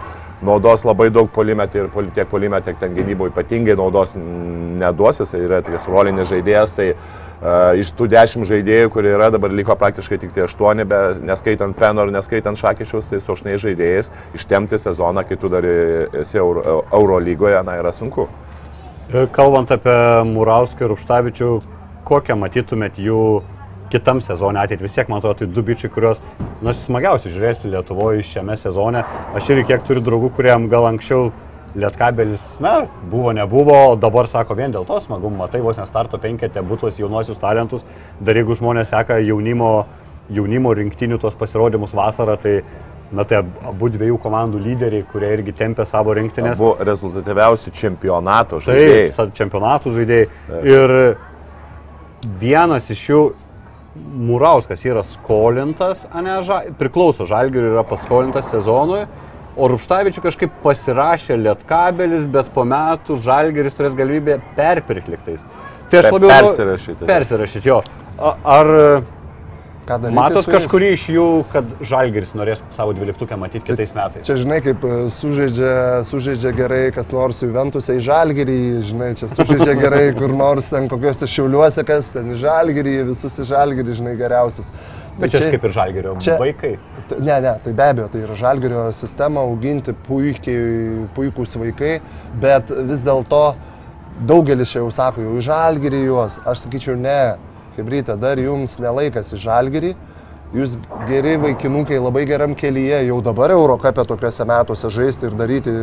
naudos labai daug polimetį ir poli- tiek polimetį, tiek ten gynyboje ypatingai naudos neduos, jis yra toks rolinis žaidėjas, tai uh, iš tų 10 žaidėjų, kurie yra, dabar liko praktiškai tik tie 8, be, neskaitant Penor, neskaitant Šakyšius, tai su 8 žaidėjais ištemti sezoną, kai tu dar esi Euro, Euro lygoje, na, yra sunku. E, Kalbant apie Murauską ir Upštavičių, kokią matytumėt jų kitam sezonė ateitį? Vis tiek, man atrodo, tai du bičiai, kuriuos, nu, smagiausia žiūrėti Lietuvoje šiame sezone. Aš irgi kiek turiu draugų, kuriem gal anksčiau Lietkabelis, na, buvo, nebuvo, dabar sako vien dėl to smagumo, matai, vos nestarto penketė būtos jaunuosius talentus, dar jeigu žmonės seka jaunimo, jaunimo rinktinių tos pasirodymus vasarą, tai, na, tai ab- abu dviejų komandų lyderiai, kurie irgi tempia savo rinktinės. Buvo rezultatyviausi čempionato žaidėjai. Taip, čempionatų žaidėjai. Ir vienas iš jų, Murauskas, yra skolintas, ne, ža, priklauso Žalgiriui, yra paskolintas sezonui. O Rupštavičių kažkaip pasirašė Lietkabelis, bet po metų Žalgiris turės galimybę perpirkti liktais. Tai aš labiau... persirašyti. Persirašyti, jo. Ar Ką daryti matot kažkurį iš jų, kad Žalgiris norės savo dvyliktukę matyti kitais metais? Čia, žinai, kaip e, sužaidžia, sužaidžia gerai kas nors Juventusai į Žalgirį, žinai, čia sužaidžia gerai kur nors ten kokiuose šiauliuose, kas ten į Žalgirį, visus į Žalgirį, žinai, geriausius. Bet čia aš kaip ir Žalgirio čia- vaikai. Ne, ne, tai be abejo, tai yra žalgerio sistema auginti puikiai, puikūs vaikai, bet vis dėlto daugelis čia jau sako, jau į žalgerį juos. Aš sakyčiau, ne, Hebrytė, dar jums nelaikas į žalgerį. Jūs geri vaikinukai labai geram kelyje, jau dabar Eurocapė tokiuose metuose žaisti ir daryti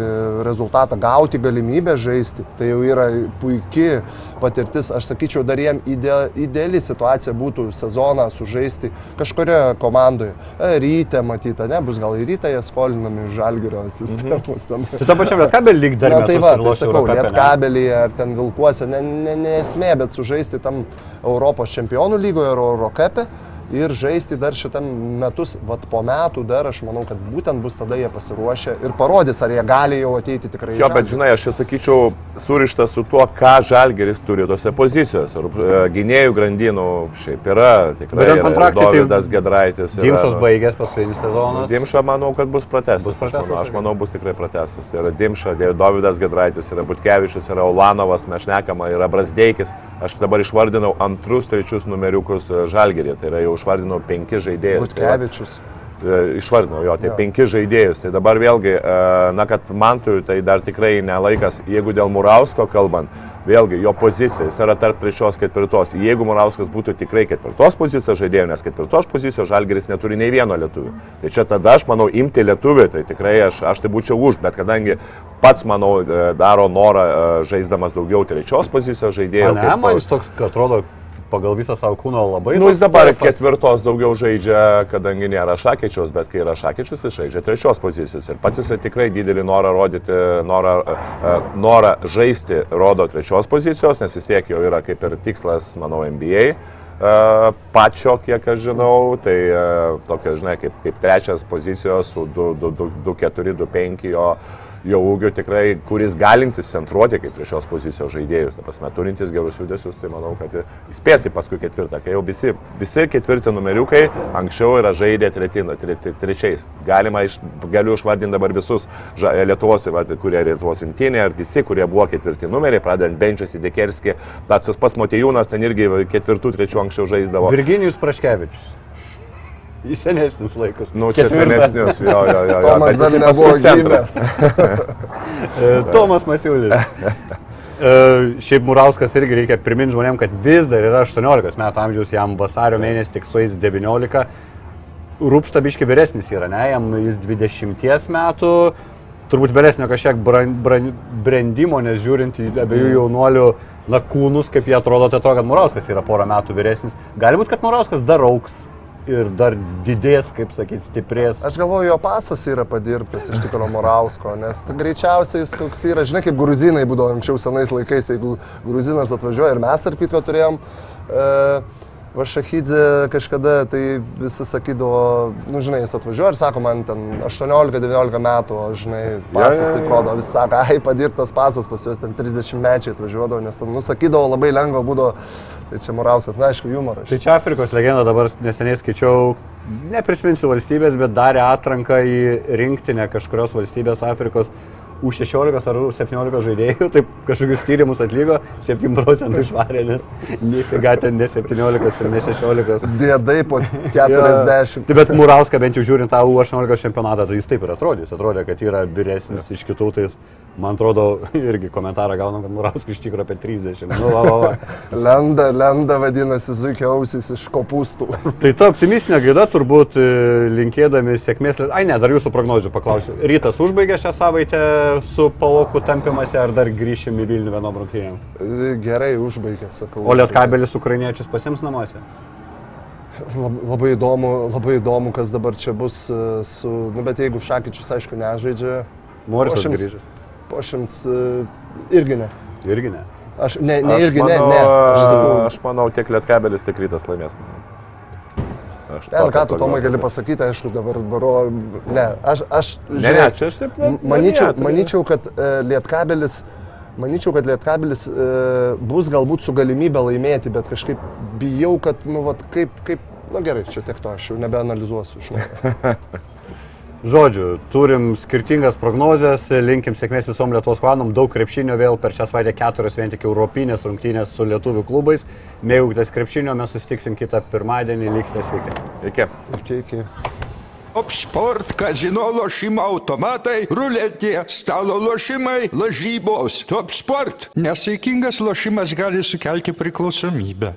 rezultatą, gauti galimybę žaisti. Tai jau yra puikia patirtis. Aš sakyčiau, dar jiem ide, ideali situacija būtų sezoną sužaisti kažkurioje komandoje. E, Ryte matyta, ne, bus gal į rytą jie skolinami žalgerio sistemos. Mhm. Tai tam pačiam Lietkabelį lyg dar Na tai va, ir tai sakau, lietkabelį ar ten vilkuose, ne, ne, ne esmė, bet sužaisti tam Europos čempionų lygoje ar Eurocape ir žaisti dar šitam metus, vat po metų dar aš manau, kad būtent bus tada jie pasiruošę ir parodys, ar jie gali jau ateiti tikrai. Jo, bet žinai, aš čia sakyčiau, surištas su tuo, ką Žalgeris turi tose pozicijose. Ir, e, Gynėjų grandinų šiaip yra, tikrai. Bet kontraktai tai Dovydas Gedraitis. yra, Dimšas nu. baigęs paskutinis sezonas. Dimša, manau, kad bus pratestas. Bus pratęstas, Aš manau, aš manau bus tikrai pratestas. Tai yra Dimša, Dė- Dovydas Gedraitis, yra Butkevičius, yra Ulanovas, mes šnekama, yra Brasdeikis. Aš dabar išvardinau antrus, trečius numeriukus e, Žalgerį. Tai yra jau išvardinau penki žaidėjus. Tai Butkevičius. E, Išvardinau jo, tai Jo. penki žaidėjus. Tai dabar vėlgi, e, na, kad Mantui tai dar tikrai nelaikas, jeigu dėl Murausko kalbant, vėlgi jo pozicija, jis yra tarp trečios, ketvirtos. Jeigu Murauskas būtų tikrai ketvirtos pozicijos žaidėjų, nes ketvirtos pozicijos Žalgeris neturi nei vieno lietuvių. Tai čia tada aš manau imti lietuvį, tai tikrai aš, aš tai būčiau už, bet kadangi pats, manau, e, daro norą žaisdamas daugiau trečios pozicijos žaidėjų. Ne, kaip man jis toks, kad atrodo, pagal visą savo kūną labai... Nu, jis dabar perfas. ketvirtos daugiau žaidžia, kadangi nėra šakyčiaus, bet kai yra šakyčius, jis žaidžia trečios pozicijos. Ir pats jisai tikrai didelį norą rodyti, norą, e, norą žaisti rodo trečios pozicijos, nes vis tiek jau yra kaip ir tikslas, manau, NBA. e, Pačio, kiek aš žinau, tai e, tokia, žinai, kaip, kaip trečias pozicijos su 2-4, 2-5 jo jo ūgio tikrai, kuris galintis centruoti kaip prie šios pozicijos žaidėjus, ta prasme, turintis gerus judesius, tai manau, kad spėsi paskui ketvirtą, kai jau visi, visi ketvirti numeriukai anksčiau yra žaidę tretino, tre, tre, trečiais. Galima, iš, galiu išvardinti dabar visus ža, Lietuvos, va, kurie Lietuvos rinktinė, ar visi, kurie buvo ketvirti numeriai, pradedant Benčias į Dekerskį, tas pats Motejūnas ten irgi ketvirtų, trečių anksčiau žaisdavo. Virginijus Praškevičius. Į senesnius laikus. Nu, čia Ketvirtą. senesnius, jo, jo, jo. Tomas dar nebuvo gimęs. E, Tomas Masiulis. E, Šiaip Murauskas irgi reikia priminti žmonėm, kad vis dar yra 18 metų amžiaus, jam vasario mėnesį tik sueis 19. Rūpšta biški vyresnis yra, ne, jam jis 20 metų, turbūt vyresnio kažkiek bran, bran, brandimo, nes žiūrint į abiejų jaunuolių na, kūnus, kaip jie atrodo, tai atrodo, kad Murauskas yra porą metų vyresnis. Gali būti, kad Murauskas dar auks ir dar didės, kaip sakyti, stiprės. Aš galvoju, jo pasas yra padirbtas iš tikrųjų Morausko, nes greičiausiai jis koks yra, žinai, kaip gruzinai būdavo anksčiau senais laikais, jeigu gruzinas atvažiuoja ir mes, tarp kitko, turėjom e, Vašahidze kažkada, tai visi sakydavo, nu žinai, jis atvažiuoja ir sako, man ten 18-19 metų, o žinai, pasas jo, tai jo. rodo, visi sako, ai, padirbtas pasas pas juos ten 30 mečiai atvažiuodavo, nes ten, nu, sakydavo, labai lengva būdavo, tai čia Morauskas, na, aišku, humoras. Tai čia Afrikos legenda dabar neseniai skaičiau, neprisiminsiu valstybės, bet darė atranką į rinktinę kažkurios valstybės Afrikos U16 ar U17 žaidėjų, taip kažkokius tyrimus atliko, 7 procentų išvarė, nes nifiga ten ne 17 ir ne 16. Dėdai po 40. Tai bet Murauską bent jau žiūrint tą U18 čempionatą, tai jis taip ir atrodys. Atrodė, kad yra vyresnis iš kitų, tai jis, man atrodo, irgi komentarą gaunam, kad Murauskas iš tikrųjų apie 30. Nu, va, va, va. Lenda, lenda vadinasi, zuikiausis iš kopūstų. Tai ta optimistinė gaida turbūt e, linkėdami sėkmės. Ai ne, dar jūsų prognozių paklausiu. Rytas užbaigė šią savaitę su Paloku tampimasi ar dar grįšim į Vilnių vienom rungtynėm? Gerai užbaigė, sakau. O Lietkabelis ukrainiečius pasims namuose? Lab, labai įdomu, labai įdomu, kas dabar čia bus e, su... Nu, bet jeigu Šakyčius, aišku, nežaidžia, Morisas grįžęs. Po šimts e, irgi ne. Irgi ne. Aš ne, ne Aš irgi manau, ne, ne. Aš sakau, Aš manau, tiek Lietkabelis, tiek Rytas laimės. Aš ne, ką tu Tomai gali pasakyti, aišku, dabar baro... Ne, aš... aš Ne, ne, žiūrėk, čia aš taip. M- Manyčiau, manyčiau kad e, Lietkabelis, manyčiau, kad Lietkabelis e, bus galbūt su galimybė laimėti, bet kažkaip bijau, kad, nu, vat, kaip, kaip, na gerai, čia tiek to, aš jau nebeanalizuosiu. Žinau. Žodžiu, turim skirtingas prognozes, linkim sėkmės visom Lietuvos klanam, daug krepšinio vėl per šią savaitę keturios vien tik europinės rungtynės su lietuvių klubais. Mėgaukitės krepšinio, mes susitiksim kitą pirmadienį, likite sveiki. Iki. Iki, iki. Top sport, kazino lošimo automatai, ruletė, stalo lošimai, lažybos. Top sport. Nesaikingas lošimas gali sukelti priklausomybę.